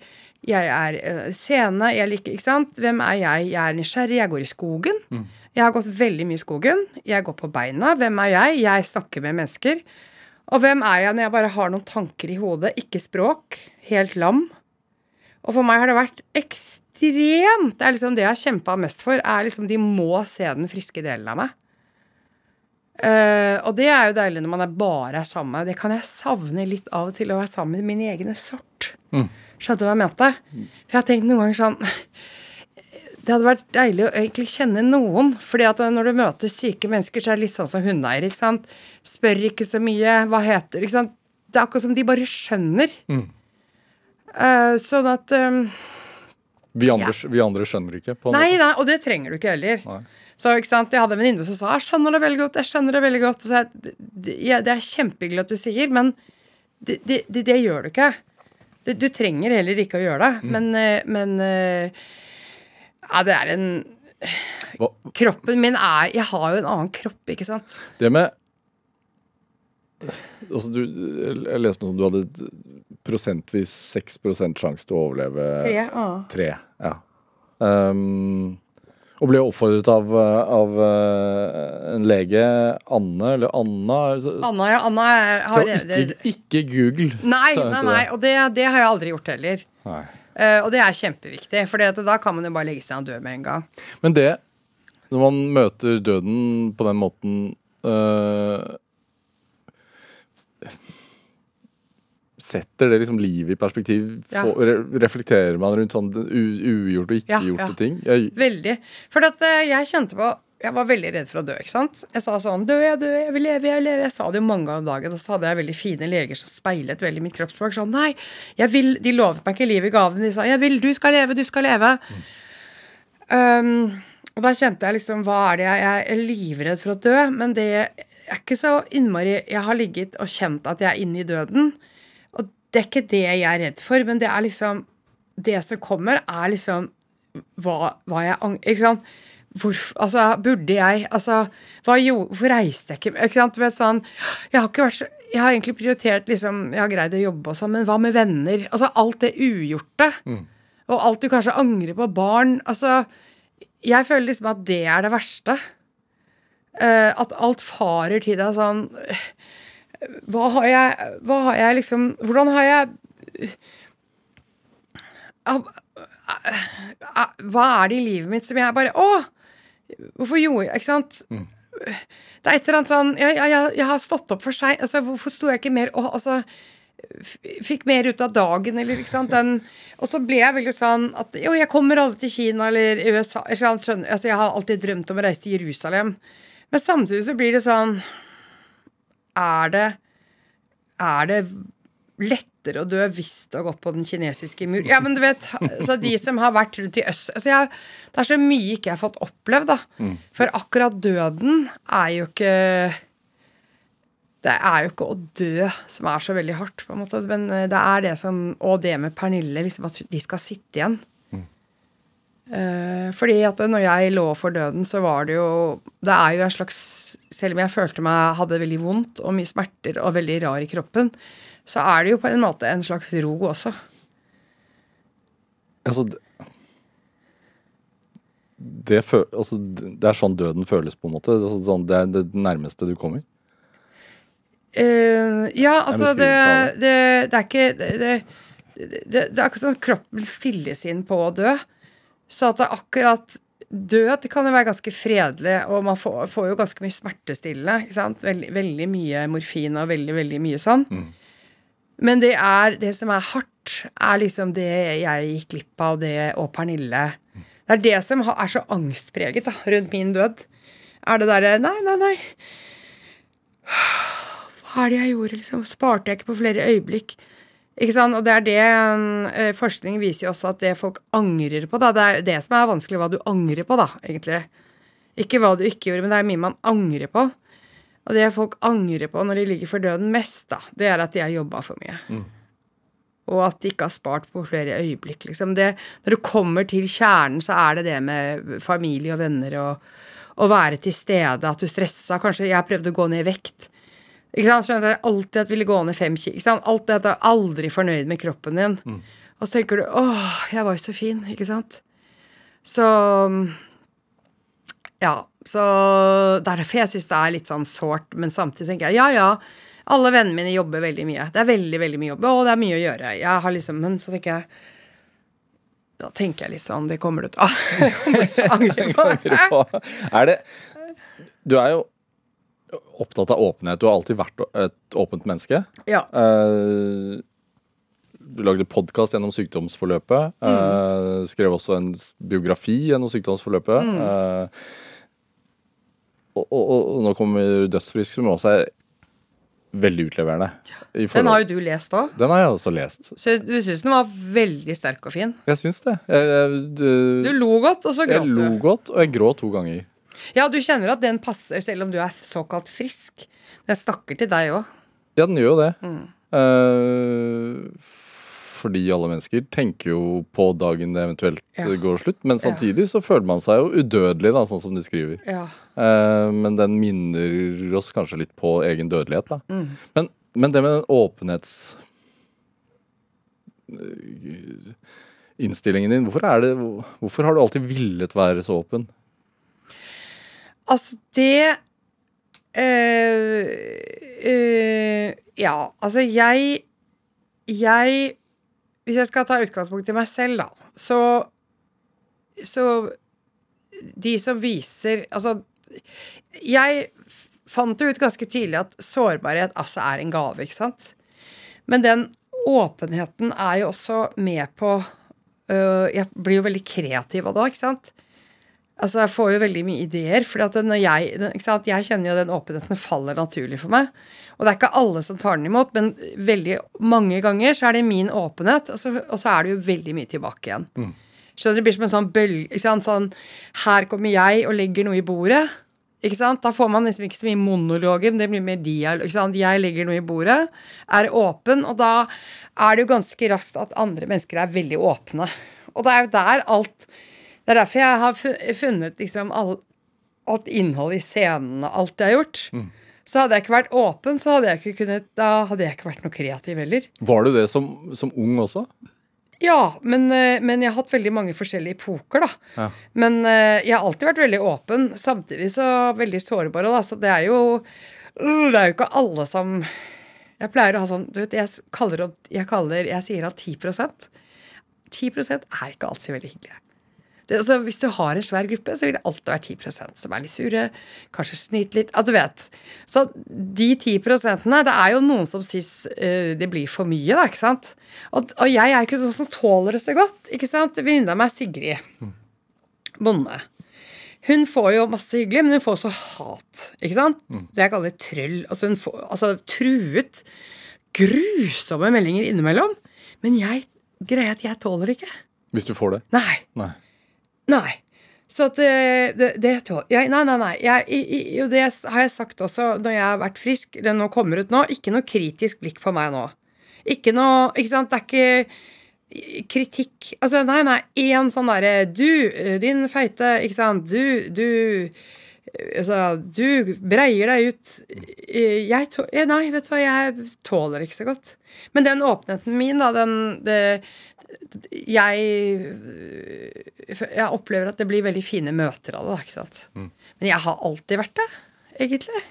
Jeg er scene. Jeg liker, ikke sant? Hvem er jeg? Jeg er nysgjerrig. Jeg går i skogen. Jeg har gått veldig mye i skogen. Jeg går på beina. Hvem er jeg? Jeg snakker med mennesker. Og hvem er jeg når jeg bare har noen tanker i hodet? Ikke språk. Helt lam. Og for meg har det vært ekstremt Det er liksom det jeg har kjempa mest for, er liksom de må se den friske delen av meg. Uh, og det er jo deilig når man er bare er sammen med Det kan jeg savne litt av og til, å være sammen med min egne sort. Skjønte du hva jeg mente? For jeg har tenkt noen ganger sånn Det hadde vært deilig å egentlig kjenne noen. fordi at når du møter syke mennesker, så er det litt sånn som hundeeier. ikke sant? Spør ikke så mye. Hva heter ikke sant? Det er akkurat som de bare skjønner. Eh, sånn at um, Vi andre, vi andre skjønner ikke. på Nei, nei, og det trenger du ikke heller. Nei. Så ikke sant, Jeg hadde en venninne som sa 'jeg skjønner det veldig godt', jeg skjønner det veldig godt. Så jeg, det, det er kjempehyggelig at du sier, men det, det, det, gjør du ikke. Du, du trenger heller ikke å gjøre det. Men, eh, men eh, Ja, det er en Hva, Kroppen min er Jeg har jo en annen kropp, ikke sant? Det med altså du, Jeg leste noe som du hadde prosentvis 6 sjanse til å overleve Tre. ah. Tre, ja. Um, og ble oppfordret av, av uh, en lege, Anne, eller Anna Anna, ja, Anna er, har ikke, ikke Google. Nei, nei, nei, og det, det har jeg aldri gjort heller. Nei. Eh, og det er kjempeviktig, for da kan man jo bare legge seg og dø med en gang. Men det, når man møter døden på den måten øh, Setter det liksom livet i perspektiv? Ja. Re, reflekterer man rundt sånn ugjort ugjorte og ikke Ja, ja. ting? Jeg, Veldig. For at eh, jeg kjente på Jeg var veldig redd for å dø, ikke sant. Jeg sa sånn Dø, jeg dø, jeg vil leve, jeg vil leve. Jeg sa det jo mange ganger om dagen, og så hadde jeg veldig fine leger som speilet veldig mitt kroppsspråk. Sånn, nei, jeg vil De lovet meg ikke livet i gaven. De sa jeg vil, du skal leve, du skal leve. Um, og da kjente jeg liksom Hva er det jeg Jeg er livredd for å dø, men det er ikke så innmari Jeg har ligget og kjent at jeg er inne i døden. Og det er ikke det jeg er redd for, men det er liksom Det som kommer, er liksom hva, hva jeg angrer Ikke sant? Hvorfor, altså, burde jeg Altså, hva gjorde Hvorfor reiste jeg ikke Ikke sant? vet sånn Jeg har ikke vært så Jeg har egentlig prioritert liksom Jeg har greid å jobbe og sånn, men hva med venner? Altså, alt det ugjorte. Og alt du kanskje angrer på. Barn. Altså, jeg føler liksom at det er det verste. Uh, at alt farer til deg sånn Hva har jeg Hva har jeg liksom Hvordan har jeg uh, Hva er det i livet mitt som jeg bare Å! Hvorfor gjorde jeg Ikke sant? Det er et eller annet sånn Jeg, jeg, jeg, har stått opp for seg. Altså, hvorfor sto jeg ikke mer og altså, Fikk mer ut av dagen, eller ikke sant. Den, og så ble jeg veldig sånn at Jo, jeg kommer aldri til Kina eller USA. Eller skjønner, altså, jeg har alltid drømt om å reise til Jerusalem. Men samtidig så blir det sånn Er det Er det lettere å dø hvis du har gått på den kinesiske mur. Ja, men du vet, så de som har vært rundt i øst altså jeg, Det er så mye ikke jeg har fått opplevd, da. For akkurat døden er jo ikke Det er jo ikke å dø som er så veldig hardt, på en måte. Men eh, det er det som Og det med Pernille, liksom at de skal sitte igjen. Eh, fordi at når jeg lå for døden, så var det jo Det er jo en slags Selv om jeg følte meg hadde veldig vondt og mye smerter og veldig rar i kroppen, så er det jo på en måte en slags ro også. Altså, det, det, føl, altså, det er sånn døden føles, på en måte. Altså, sånn, det er det nærmeste du kommer. Uh, ja, altså det, det, det er ikke det, det, det, det er akkurat sånn kroppen stilles inn på å dø. Så at det akkurat Død kan jo være ganske fredelig, og man får, får jo ganske mye smertestillende. Veldig, veldig mye morfin og veldig, veldig mye sånn. Men det er det som er hardt, er liksom det jeg gikk glipp av, det og Pernille. Det er det som er så angstpreget da, rundt min død. Er det derre Nei, nei, nei. Hva er det jeg gjorde, liksom? Sparte jeg ikke på flere øyeblikk? Ikke sant? Og det er det eh, Forskning viser jo også at det folk angrer på, da. Det er det som er vanskelig, hva du angrer på, da, egentlig. Ikke hva du ikke gjorde, men det er mye man angrer på. Og det folk angrer på når de ligger for døden mest, da, det er at de har jobba for mye. Og at de ikke har spart på flere øyeblikk, liksom. Det, når du kommer til kjernen, så er det det med familie og venner og å være til stede, at du stressa. Kanskje jeg prøvde å gå ned i vekt. Ikke sant? Skjønner jeg alltid at jeg ville gå ned fem kilo. Ikke sant? Alltid at du er aldri fornøyd med kroppen din. Og så tenker du 'Åh, jeg var jo så fin', ikke sant? Så Ja. Så er derfor jeg syns det er litt sånn sårt, men samtidig tenker jeg ja, ja. Alle vennene mine jobber veldig mye. Det er veldig, veldig mye jobb, og det er mye å gjøre. Jeg har liksom, Men så tenker jeg Da tenker jeg litt sånn Det kommer du til å angre på. Er det Du er jo opptatt av åpenhet. Du har alltid vært et åpent menneske. Ja. Eh, du lagde podkast gjennom sykdomsforløpet. eh, skrev også en biografi gjennom sykdomsforløpet. eh, og, og, og nå kommer Dødsfrisk, som også er veldig utleverende. Den har jo du lest òg. Den har jeg også lest. Så du syns den var veldig sterk og fin? Jeg syns det. Jeg, jeg, Du du, lo godt, og så gråt du. jeg lo godt, og jeg gråt to ganger. Ja, du kjenner at den passer, selv om du er såkalt frisk. Den snakker til deg òg. Ja, den gjør jo det. Mm. Eh, fordi alle mennesker tenker jo på dagen det eventuelt Ja. går slutt. Men samtidig så føler man seg jo udødelig, da, sånn som du skriver. Ja. Eh, men den minner oss kanskje litt på egen dødelighet, da. Mm. Men, men det med den åpenhets... Innstillingen din, hvorfor, det, hvorfor har du alltid villet være så åpen? Altså, det øh, øh, Ja, altså, jeg Jeg Hvis jeg skal ta utgangspunkt i meg selv, da, så Så De som viser Altså, jeg fant jo ut ganske tidlig at sårbarhet altså er en gave, ikke sant? Men den åpenheten er jo også med på øh, Jeg blir jo veldig kreativ av det, ikke sant? Altså, jeg får jo veldig mye ideer. når jeg, jeg kjenner jo den åpenheten faller naturlig for meg. Og det er ikke alle som tar den imot, men veldig mange ganger så er det min åpenhet, og så, og så er det jo veldig mye tilbake igjen. Skjønner du, Det blir som en sånn bølge. ikke? Sånn, her kommer jeg og legger noe i bordet. Ikke sant? Da får man liksom ikke så mye monologer, men det blir mer dialog. Ikke sant? Jeg legger noe i bordet, er åpen, og da er det jo ganske raskt at andre mennesker er veldig åpne. Og det er jo der alt Det er derfor jeg har funnet liksom alt, alt innhold i scenene, alt jeg har gjort. Så hadde jeg ikke vært åpen, så hadde jeg ikke kunnet Da hadde jeg ikke vært noe kreativ heller. Var du det som, som ung også? Ja, men, eh, men jeg har hatt veldig mange forskjellige epoker, da. Ja. Men eh, jeg har alltid vært veldig åpen, samtidig så veldig sårbar. Da. Så det er jo øh, Det er jo ikke alle som Jeg pleier å ha sånn Du vet, jeg kaller, jeg, kaller, jeg sier at 10% 10% er ikke alltid veldig hyggelige. Det, altså, hvis du har en svær gruppe, så vil det alltid være 10% som er litt sure. Kanskje snyte litt. At du vet. Så de 10% det er jo noen som syns uh, det blir for mye, da, ikke sant. Og, og, jeg er ikke sånn som tåler det så godt. ikke sant. Venninna mi er Sigrid. Bonde. Hun får jo masse hyggelig, men hun får også hat. ikke sant? Mm. Det jeg kaller trøll. Altså, hun får, altså truet. Grusomme meldinger innimellom. Men jeg greier at jeg tåler ikke. Hvis du får det? Nei. Nei. Nei. Så at det, det, det jeg, Nei, nei, nei. Jeg, jo, det har jeg sagt også når jeg har vært frisk. Det nå kommer ut nå. Ikke noe kritisk blikk på meg nå. Ikke noe Ikke sant? Det er ikke kritikk Altså, nei, nei. Én sånn derre Du, din feite Ikke sant. Du, du Altså, du breier deg ut. Jeg tå, Nei, vet du hva, jeg tåler ikke så godt. Men den åpenheten min, da, den det, jeg, jeg opplever at det blir veldig fine møter av det. ikke sant? Mm. Men jeg har alltid vært det, egentlig.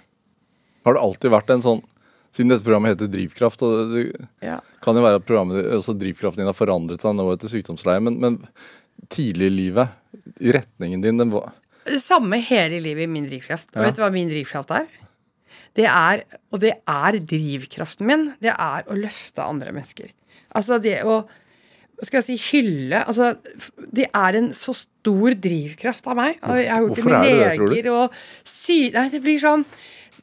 Har det alltid vært en sånn Siden dette programmet heter Drivkraft, og det ja. kan jo være at programmet, altså drivkraften din har forandret seg nå etter sykdomsleie, men, men tidlig i livet, i retningen din, den var Det samme hele livet i min drivkraft. Og ja. vet du hva min drivkraft er? Det er, og det er drivkraften min, det er å løfte andre mennesker. Altså det å skal jeg si, hylle Altså, det er en så stor drivkraft av meg. Jeg har gjort Hvorfor det med leger det, og sy... Nei, det blir sånn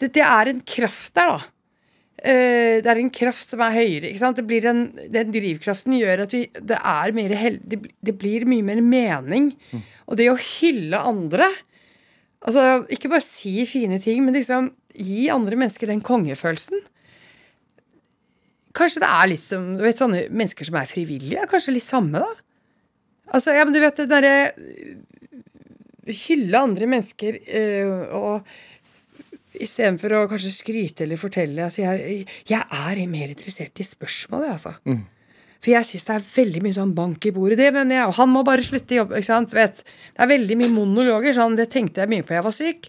det, det, er en kraft der, da. Uh, det er en kraft som er høyere. ikke sant? Det blir en, den drivkraften gjør at vi Det er mer hel, det, det, blir mye mer mening. Mm. Og det å hylle andre Altså, ikke bare si fine ting, men liksom gi andre mennesker den kongefølelsen. Kanskje det er litt som du vet, sånne mennesker som er frivillige. Kanskje litt samme, da. Altså, ja, men du vet det derre Hylle andre mennesker øh, og istedenfor å kanskje skryte eller fortelle altså jeg, jeg, er mer interessert i spørsmålet, altså. Mm. For jeg syns det er veldig mye sånn bank i bordet. Det mener jeg, og han må bare slutte i jobb. ikke sant? Vet, det er veldig mye monologer. sånn, Det tenkte jeg mye på jeg var syk.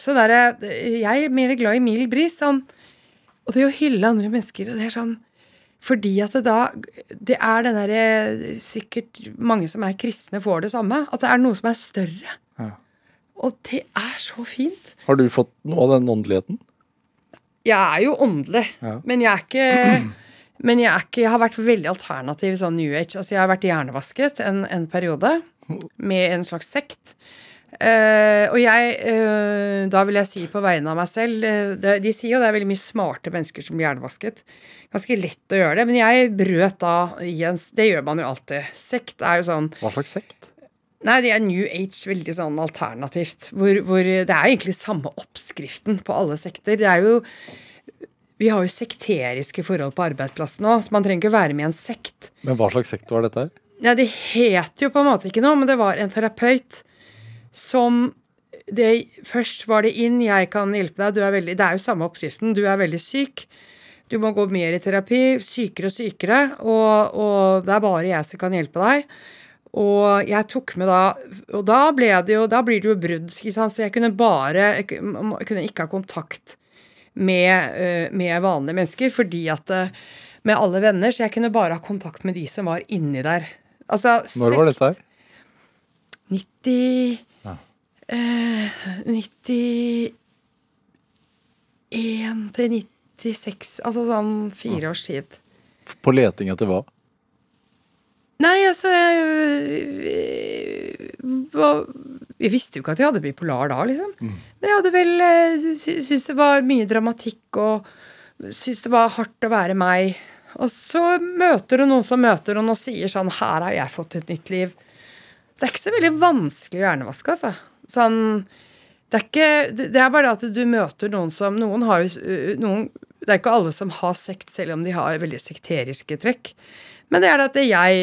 Så der, jeg er mer glad i mild bris. sånn, og det å hylle andre mennesker, og det er sånn fordi at det da Det er den derre Sikkert mange som er kristne, får det samme. At det er noe som er større. Ja. Og det er så fint. Har du fått noe av den åndeligheten? Jeg er jo åndelig, ja. men jeg er ikke men jeg, er ikke, jeg har vært veldig alternativ sånn New Age. Altså, jeg har vært hjernevasket en, en periode med en slags sekt. Uh, og jeg, uh, da vil jeg si på vegne av meg selv uh, de, De sier jo det er veldig mye smarte mennesker som blir hjernevasket. Ganske lett å gjøre det. Men jeg brøt da Jens Det gjør man jo alltid. Sekt er jo sånn Hva slags sekt? Nei, det er New Age, veldig sånn alternativt. Hvor, hvor det er egentlig samme oppskriften på alle sekter. Det er jo vi har jo sekteriske forhold på arbeidsplassen òg, så man trenger ikke være med i en sekt. Men hva slags sekt var dette her? Ja, Det het jo på en måte ikke noe, men det var en terapeut som det, Først var det inn, jeg kan hjelpe deg, veldig, det er jo samme oppskriften, du er veldig syk. Du må gå mer i terapi, sykere og sykere, og, og det er bare jeg som kan hjelpe deg. Og jeg tok med da Og da ble det jo Da blir det jo brudd, så jeg kunne bare Jeg kunne ikke ha kontakt med, eh, med vanlige mennesker fordi at eh, Med alle venner, så jeg kunne bare ha kontakt med de som var inni der. Altså Når var dette her? 90 Eh, 91 til 96 Altså sånn fire års tid. På leting etter hva? Nei, altså jeg, jeg visste jo ikke at jeg hadde bipolar da, liksom. Mm. Men jeg hadde vel eh, syntes det var mye dramatikk og syntes det var hardt å være meg. Og så møter du noen som møter henne og sier sånn Her har jeg fått et nytt liv. Så det er ikke så veldig vanskelig å hjernevaske, altså. Sånn det er, ikke, det er bare det at du møter noen som Noen har jo noen, Det er ikke alle som har sekt, selv om de har veldig sekteriske trekk. Men det er det at jeg,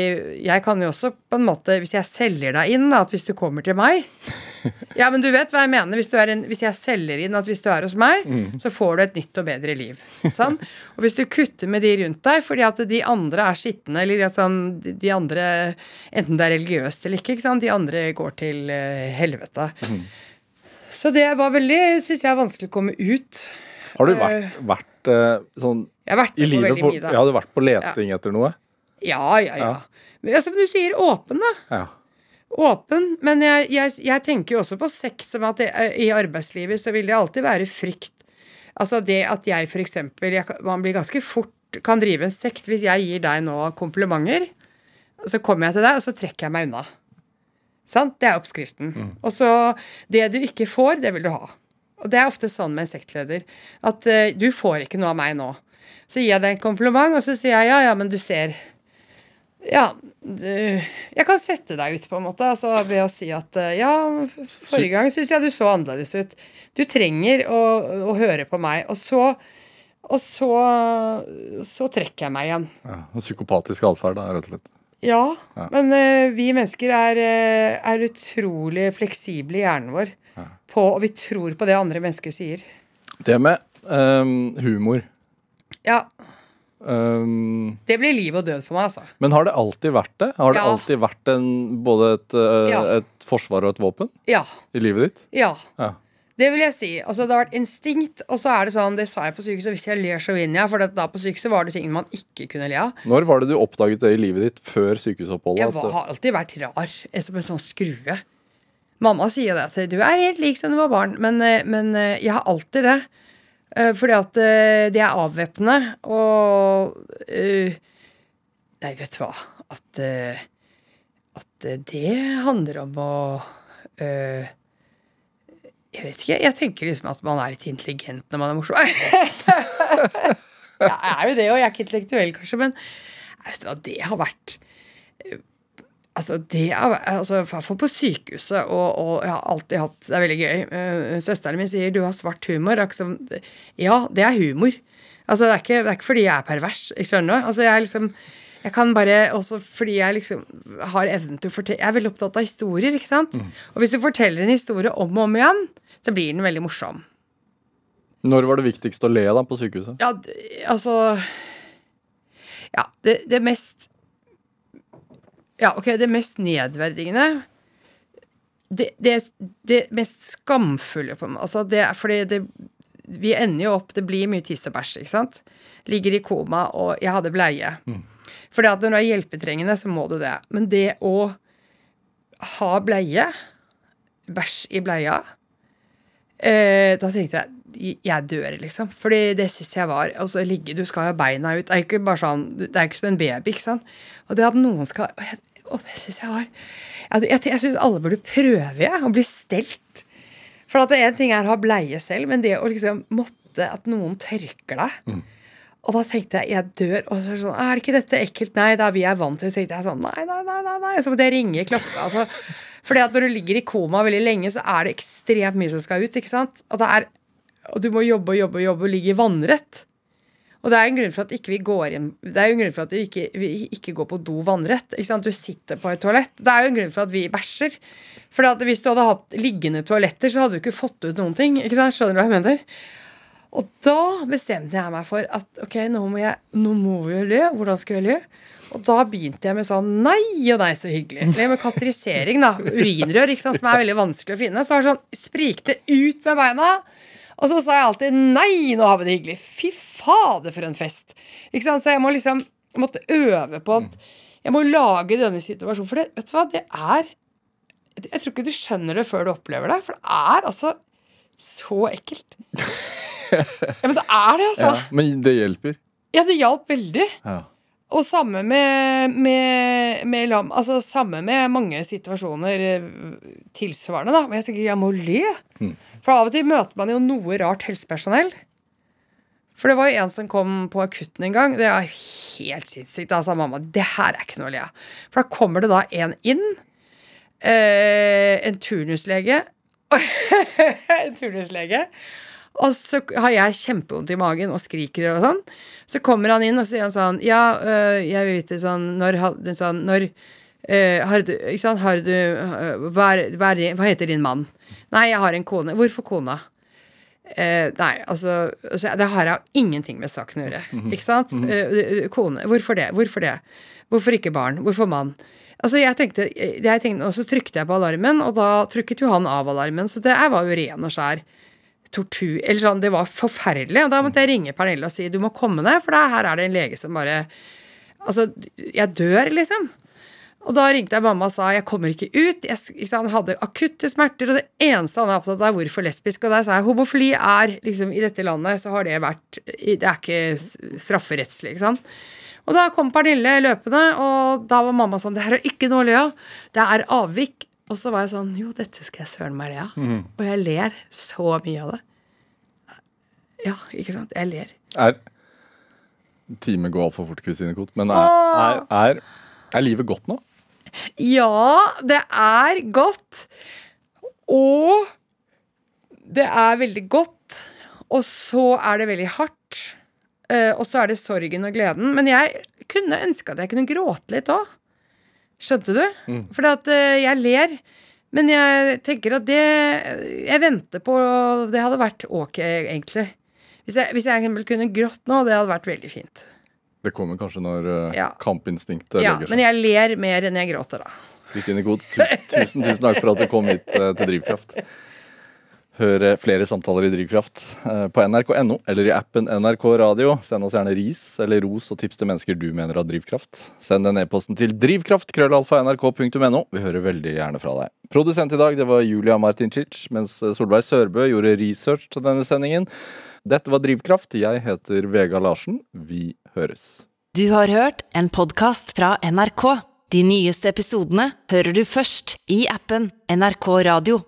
jeg kan jo også på en måte Hvis jeg selger deg inn, at hvis du kommer til meg Ja, men du vet hva jeg mener. Hvis, en, hvis jeg selger inn at hvis du er hos meg, mm. så får du et nytt og bedre liv. Sånn? Og hvis du kutter med de rundt deg fordi at de andre er skitne, eller sånn, de andre Enten det er religiøst eller ikke, ikke sant? de andre går til uh, helvete. Mm. Så det var veldig, syns jeg, vanskelig å komme ut. Har du vært, vært uh, sånn Jeg har vært i livet på veldig mye, da. Ja, har du vært på leting ja. etter noe? Ja, ja, ja. Men, altså, men du sier åpen, da. Ja. Åpen. Men jeg, jeg, jeg tenker jo også på sekt som at det, i arbeidslivet så vil det alltid være frykt. Altså det at jeg eksempel Man blir ganske fort kan drive en sekt hvis jeg gir deg nå komplimenter. Så kommer jeg til deg, og så trekker jeg meg unna. Sant? Det er oppskriften. Og så Det du ikke får, det vil du ha. Og det er ofte sånn med en sektleder. At uh, du får ikke noe av meg nå. Så gir jeg deg en kompliment, og så sier jeg ja, ja, men du ser ja, du, jeg kan sette deg ut, på en måte, altså ved å si at eh, ja, forrige gang syns jeg du så annerledes ut. Du trenger å, å høre på meg. Og så og så, så trekker jeg meg igjen. ja. Psykopatisk atferd, rett og slett. Ja, Ja. men uh, vi mennesker er, eh, er utrolig fleksible i hjernen vår. På, og vi tror på det andre mennesker sier. Det med um, humor Ja, ehm, det blir liv og død for meg, altså. Men har det alltid vært det? Har det alltid vært en, både et, eh, Ja. et forsvar og et våpen Ja. i livet ditt? Ja. Ja. Det vil jeg si. Altså, det har vært instinkt, og så er det sånn, det sa jeg på sykehuset, hvis jeg ler, så vinner jeg. For det, da på sykehuset var det ting man ikke kunne le av. Når var det du oppdaget det i livet ditt før sykehusoppholdet? Jeg var, har alltid vært rar, eh, som en sånn skrue. Mamma sier det at du er helt lik som du var barn, men, eh, men eh, jeg har alltid det. Eh, Fordi at de det er avvæpnende, og eh, Nei, vet du hva. At, eh, at eh, det handler om å eh, Jeg vet ikke. Jeg tenker liksom at man er litt intelligent når man er morsom. jeg er jo det, og jeg er ikke intellektuell, kanskje, men vet du hva, det har vært Altså, det er altså, i hvert fall på sykehuset, og, og jeg har alltid hatt Det er veldig gøy. Eh, Søsteren min sier 'du har svart humor'. Liksom, Ja, det er humor. Altså, det er ikke, det er ikke fordi jeg er pervers. Jeg skjønner du? Altså, jeg er liksom jeg kan bare, også fordi jeg liksom har evnen til å fortelle Jeg er veldig opptatt av historier, ikke sant? Og hvis du forteller en historie om og om igjen, så blir den veldig morsom. Når var det viktigst å le da på sykehuset? Ja, altså Ja, det, det mest Ja, ok, det mest nedverdigende det, det, det mest skamfulle på meg altså det fordi det Vi ender jo opp Det blir mye tiss og bæsj, ikke sant? Ligger i koma, og jeg hadde bleie. Fordi at når du er hjelpetrengende, så må du det. Men det å ha bleie, bæsj i bleia eh, Da tenkte jeg jeg dør, liksom. Fordi det syns jeg var altså, ligge, Du skal ha beina ut. Det er ikke bare sånn, det er ikke som en baby, ikke sant. Og det at noen skal Å, det syns jeg var Jeg, jeg, jeg syns alle burde prøve ja, å bli stelt. For at en ting er å ha bleie selv, men det å liksom måtte at noen tørker deg Og da tenkte jeg jeg dør. Og så er det sånn Er ikke dette ekkelt? Nei, da vi er vant til det. Så tenkte jeg sånn Nei, nei, nei. nei, nei. Så måtte jeg ringe klokka. Altså. Fordi at når du ligger i koma veldig lenge, så er det ekstremt mye som skal ut. ikke sant? Og, det er, og du må jobbe og jobbe og jobbe og ligge vannrett. Og det er jo en grunn for at ikke vi går inn Det er jo en grunn for at vi ikke, vi ikke går på do vannrett. ikke sant? Du sitter på et toalett. Det er jo en grunn for at vi bæsjer. For hvis du hadde hatt liggende toaletter, så hadde du ikke fått ut noen ting. ikke sant? Skjønner du hva jeg mener? Og da bestemte jeg meg for at ok, nå må jeg nå må jeg le. Hvordan skal vi le? Og da begynte jeg med sånn nei og nei, så hyggelig. Det med katerisering, da. Urinrør, ikke sant, som er veldig vanskelig å finne. Så var det sånn sprikte ut med beina. Og så sa jeg alltid nei, nå har vi det hyggelig. Fy fader, for en fest. Ikke sant? Så jeg må liksom jeg måtte øve på at jeg må lage denne situasjonen. For det, vet du hva, det er Jeg tror ikke du skjønner det før du opplever det. For det er altså så ekkelt. Ja, men det er det, altså. Ja, men det hjelper. Ja, det hjalp veldig. Ja. Og samme med, med, med lam Altså samme med mange situasjoner eh, tilsvarende, da. Men jeg tenker jeg må le. For av og til møter man jo noe rart helsepersonell. For det var jo en som kom på akutten en gang. Det er helt sinnssykt. Da sa mamma det her er ikke noe å le av. For da kommer det da en inn. Eh, en turnuslege. en turnuslege. Og så har jeg kjempevondt i magen og skriker og sånn. Så kommer han inn og sier han sånn Ja, øh, jeg vil vite sånn Når, sånn, når øh, har du Ikke sant, har du øh, hva, er, hva, er, hva heter din mann? Nei, jeg har en kone. Hvorfor kona? Eh, nei, altså, altså Det har jeg ingenting med saken å gjøre. Ikke sant? Eh, kone. Hvorfor det? Hvorfor det? Hvorfor ikke barn? Hvorfor mann? Altså, jeg tenkte, jeg tenkte, Og så trykte jeg på alarmen, og da trykket jo han av alarmen. Så det var jo ren og skjær tortur Eller sånn, det var forferdelig. Og da måtte jeg ringe Pernille og si du må komme ned, for her er det en lege som bare Altså, jeg dør, liksom. Og da ringte jeg mamma og sa jeg kommer ikke ut. Jeg, ikke hadde akutte smerter, og det eneste han er opptatt av, er hvorfor lesbisk. Og der sa jeg homofili er liksom I dette landet så har det vært Det er ikke strafferettslig, ikke sant. Og da kom Pernille løpende, og da var mamma sånn Det her er ikke noe å le av. Det er avvik. Og så var jeg sånn Jo, dette skal jeg søren meg le av. Og jeg ler så mye av det. Ja, ikke sant. Jeg ler. Er Time går altfor fort, Kristine Koht. Men er, er, er, er livet godt nå? Ja, det er godt. Og det er veldig godt. Og så er det veldig hardt. Eh, og så er det sorgen og gleden. Men jeg kunne ønske at jeg kunne gråte litt òg. Skjønte du? For at eh, jeg ler. Men jeg tenker at det Jeg venter på Det hadde vært ok, egentlig. Hvis jeg, hvis jeg kunne grått nå, det hadde vært veldig fint. Det kommer kanskje når uh, Ja. kampinstinktet Ja, legger men jeg ler mer enn jeg gråter, da. Kristine Godt, tusen, tusen, tusen takk for at du kom hit uh, til Drivkraft. Hør flere samtaler i Drivkraft eh, på nrk.no eller i appen NRK Radio. Send oss gjerne ris eller ros og tips til mennesker du mener har drivkraft. Send den e-posten til drivkraft.krøllalfa.nrk.no. Vi hører veldig gjerne fra deg. Produsent i dag det var Julia Martincic, mens Solveig Sørbø gjorde research til denne sendingen. Dette var Drivkraft. Jeg heter Vega Larsen. Vi høres. Du har hørt en podkast fra NRK. De nyeste episodene hører du først i appen NRK Radio.